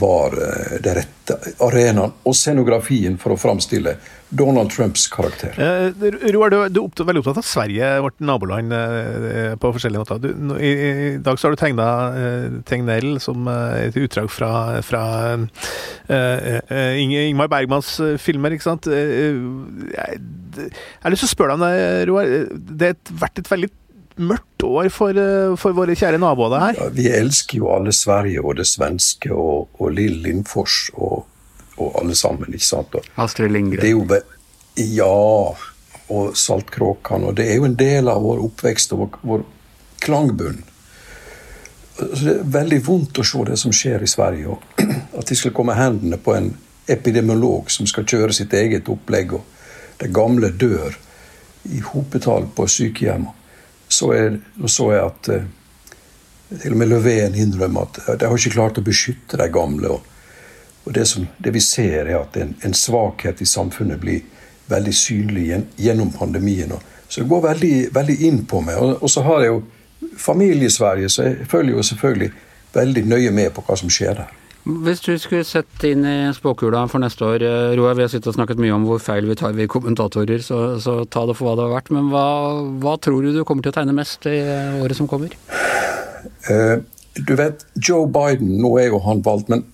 var eh, det rette arenaen og scenografien for å framstille Donald Trumps karakter. Eh, Roar, du, er veldig opptatt av Sverige, vårt naboland, eh, på forskjellige måter. Du, i, i, dag så har du tegna eh, Tegnell som et utdrag fra, fra eh, Ingmar Bergmans filmer, ikke sant. jeg, jeg har lyst til å spørre deg om det, Roar. Det har vært et veldig mørkt år for, eh, for våre kjære naboer her? Ja, vi elsker jo alle Sverige og det svenske og, og Lill Lindfors og, og, alle sammen, ikke sant? Og Astrid Lindgren. Det jo, ja, og Saltkråkan. Og det er jo en del av vår oppvekst og vår, vår klangbunn. Så det er veldig vondt å se det som skjer i Sverige. At de skal komme hendene på en epidemiolog som skal kjøre sitt eget opplegg, og de gamle dør i hopetall på sykehjemmene så, er, så jeg at eh, til og med Löfven innrømmer at de har ikke klart å beskytte de gamle. og, det, som, det, vi ser, er at en, en, svakhet i samfunnet blir veldig synlig gjennom pandemien. Så det går veldig, veldig inn på meg. Og, og, så har jeg jo familie i Sverige, så jeg følger jo selvfølgelig veldig nøye med på hva som skjer der. Hvis du skulle sett inn i spåkula for neste år, eh, Roar, vi har sittet og snakket mye om hvor feil vi tar vi kommentatorer, så, så ta det for hva det har vært. Men hva, hva, tror du du kommer til å tegne mest i året som kommer? Uh, du vet, Joe Biden, nå er jo han valgt, men,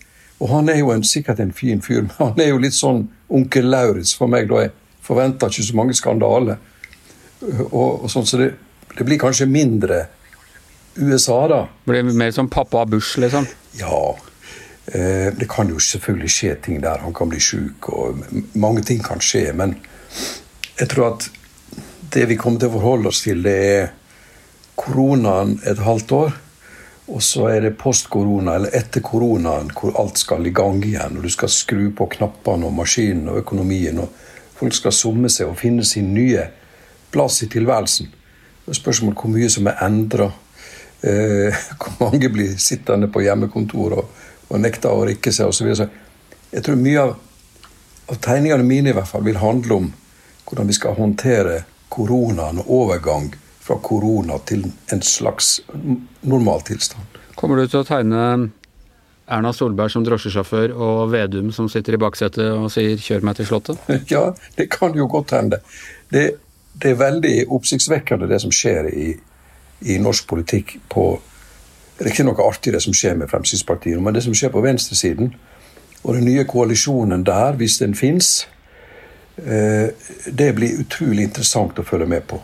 og han er jo en, sikkert en fin fyr, men han er jo litt sånn onkel Lauritz for meg. da Jeg forventer ikke så mange skandaler. Og, og sånn, så det, det blir kanskje mindre USA, da. Blir mer som pappa Bush, liksom? Ja. Eh, det kan jo selvfølgelig skje ting der. Han kan bli sjuk, og mange ting kan skje. Men jeg tror at det vi kommer til å forholde oss til, det er koronaen et halvt år. Og så er det post-korona, eller etter koronaen, hvor alt skal i gang igjen. Og du skal skru på knappene og maskinen og økonomien. Og folk skal summe seg og finne sin nye plass i tilværelsen. Det er spørsmål hvor mye som er endra. Eh, hvor mange blir sittende på hjemmekontor og og nekta å rikke seg osv. Jeg tror mye av, av, tegningene mine i hvert fall vil handle om hvordan vi skal håndtere koronaen og overgang fra korona til en slags normaltilstand. Kommer du til å tegne Erna Solberg som drosjesjåfør og Vedum som sitter i baksetet og sier 'kjør meg til Slottet'? Ja, det kan jo godt hende. Det, det er veldig oppsiktsvekkende det som skjer i, i norsk politikk på det er ikke noe artig det som skjer med Fremskrittspartiet, men det som skjer på venstresiden, og den nye koalisjonen der, hvis den fins, eh, det blir utrolig interessant å følge med på.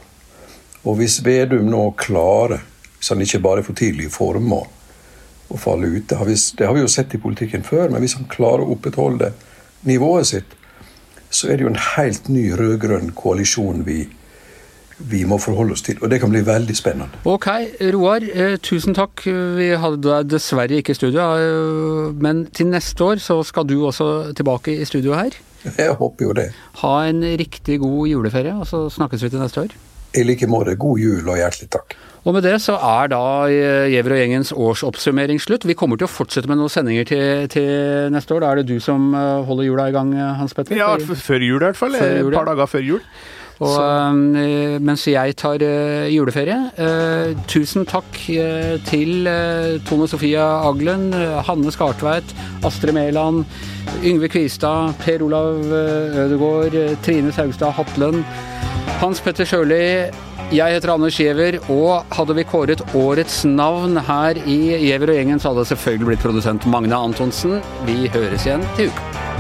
Og hvis Vedum nå klarer, hvis han ikke bare er for tidlig i form å falle ut det har, vi, det har vi jo sett i politikken før, men hvis han klarer å opprettholde nivået sitt, så er det jo en helt ny rød-grønn koalisjon vi, vi må forholde oss til. Og det kan bli veldig spennende. Ok, Roar. Eh, tusen takk. Vi hadde deg dessverre ikke i studio, eh, men til neste år så skal du også tilbake i studio her. Jeg håper jo det. Ha en riktig god juleferie, og så snakkes vi til neste år. I like måte. God jul og hjertelig takk. Og med det så er da Gjever og gjengens årsoppsummering slutt. Vi kommer til å fortsette med noen sendinger til, til neste år. Da er det du som eh, holder jula i gang, Hans Petter? Ja, før jul i hvert fall. Et par dager før jul. Og, uh, mens jeg tar uh, juleferie. Uh, tusen takk til Tone Sofia Aglen, Hanne Skartveit, Astrid Mæland, Yngve Kvistad, Per Olav Ødegaard, Trine Saugstad Hatlen, Hans Petter Sjøli. Jeg heter Anders Giæver, og hadde vi kåret årets navn her i Giæver og gjengen, så hadde det selvfølgelig blitt produsent Magne Antonsen. Vi høres igjen til uka.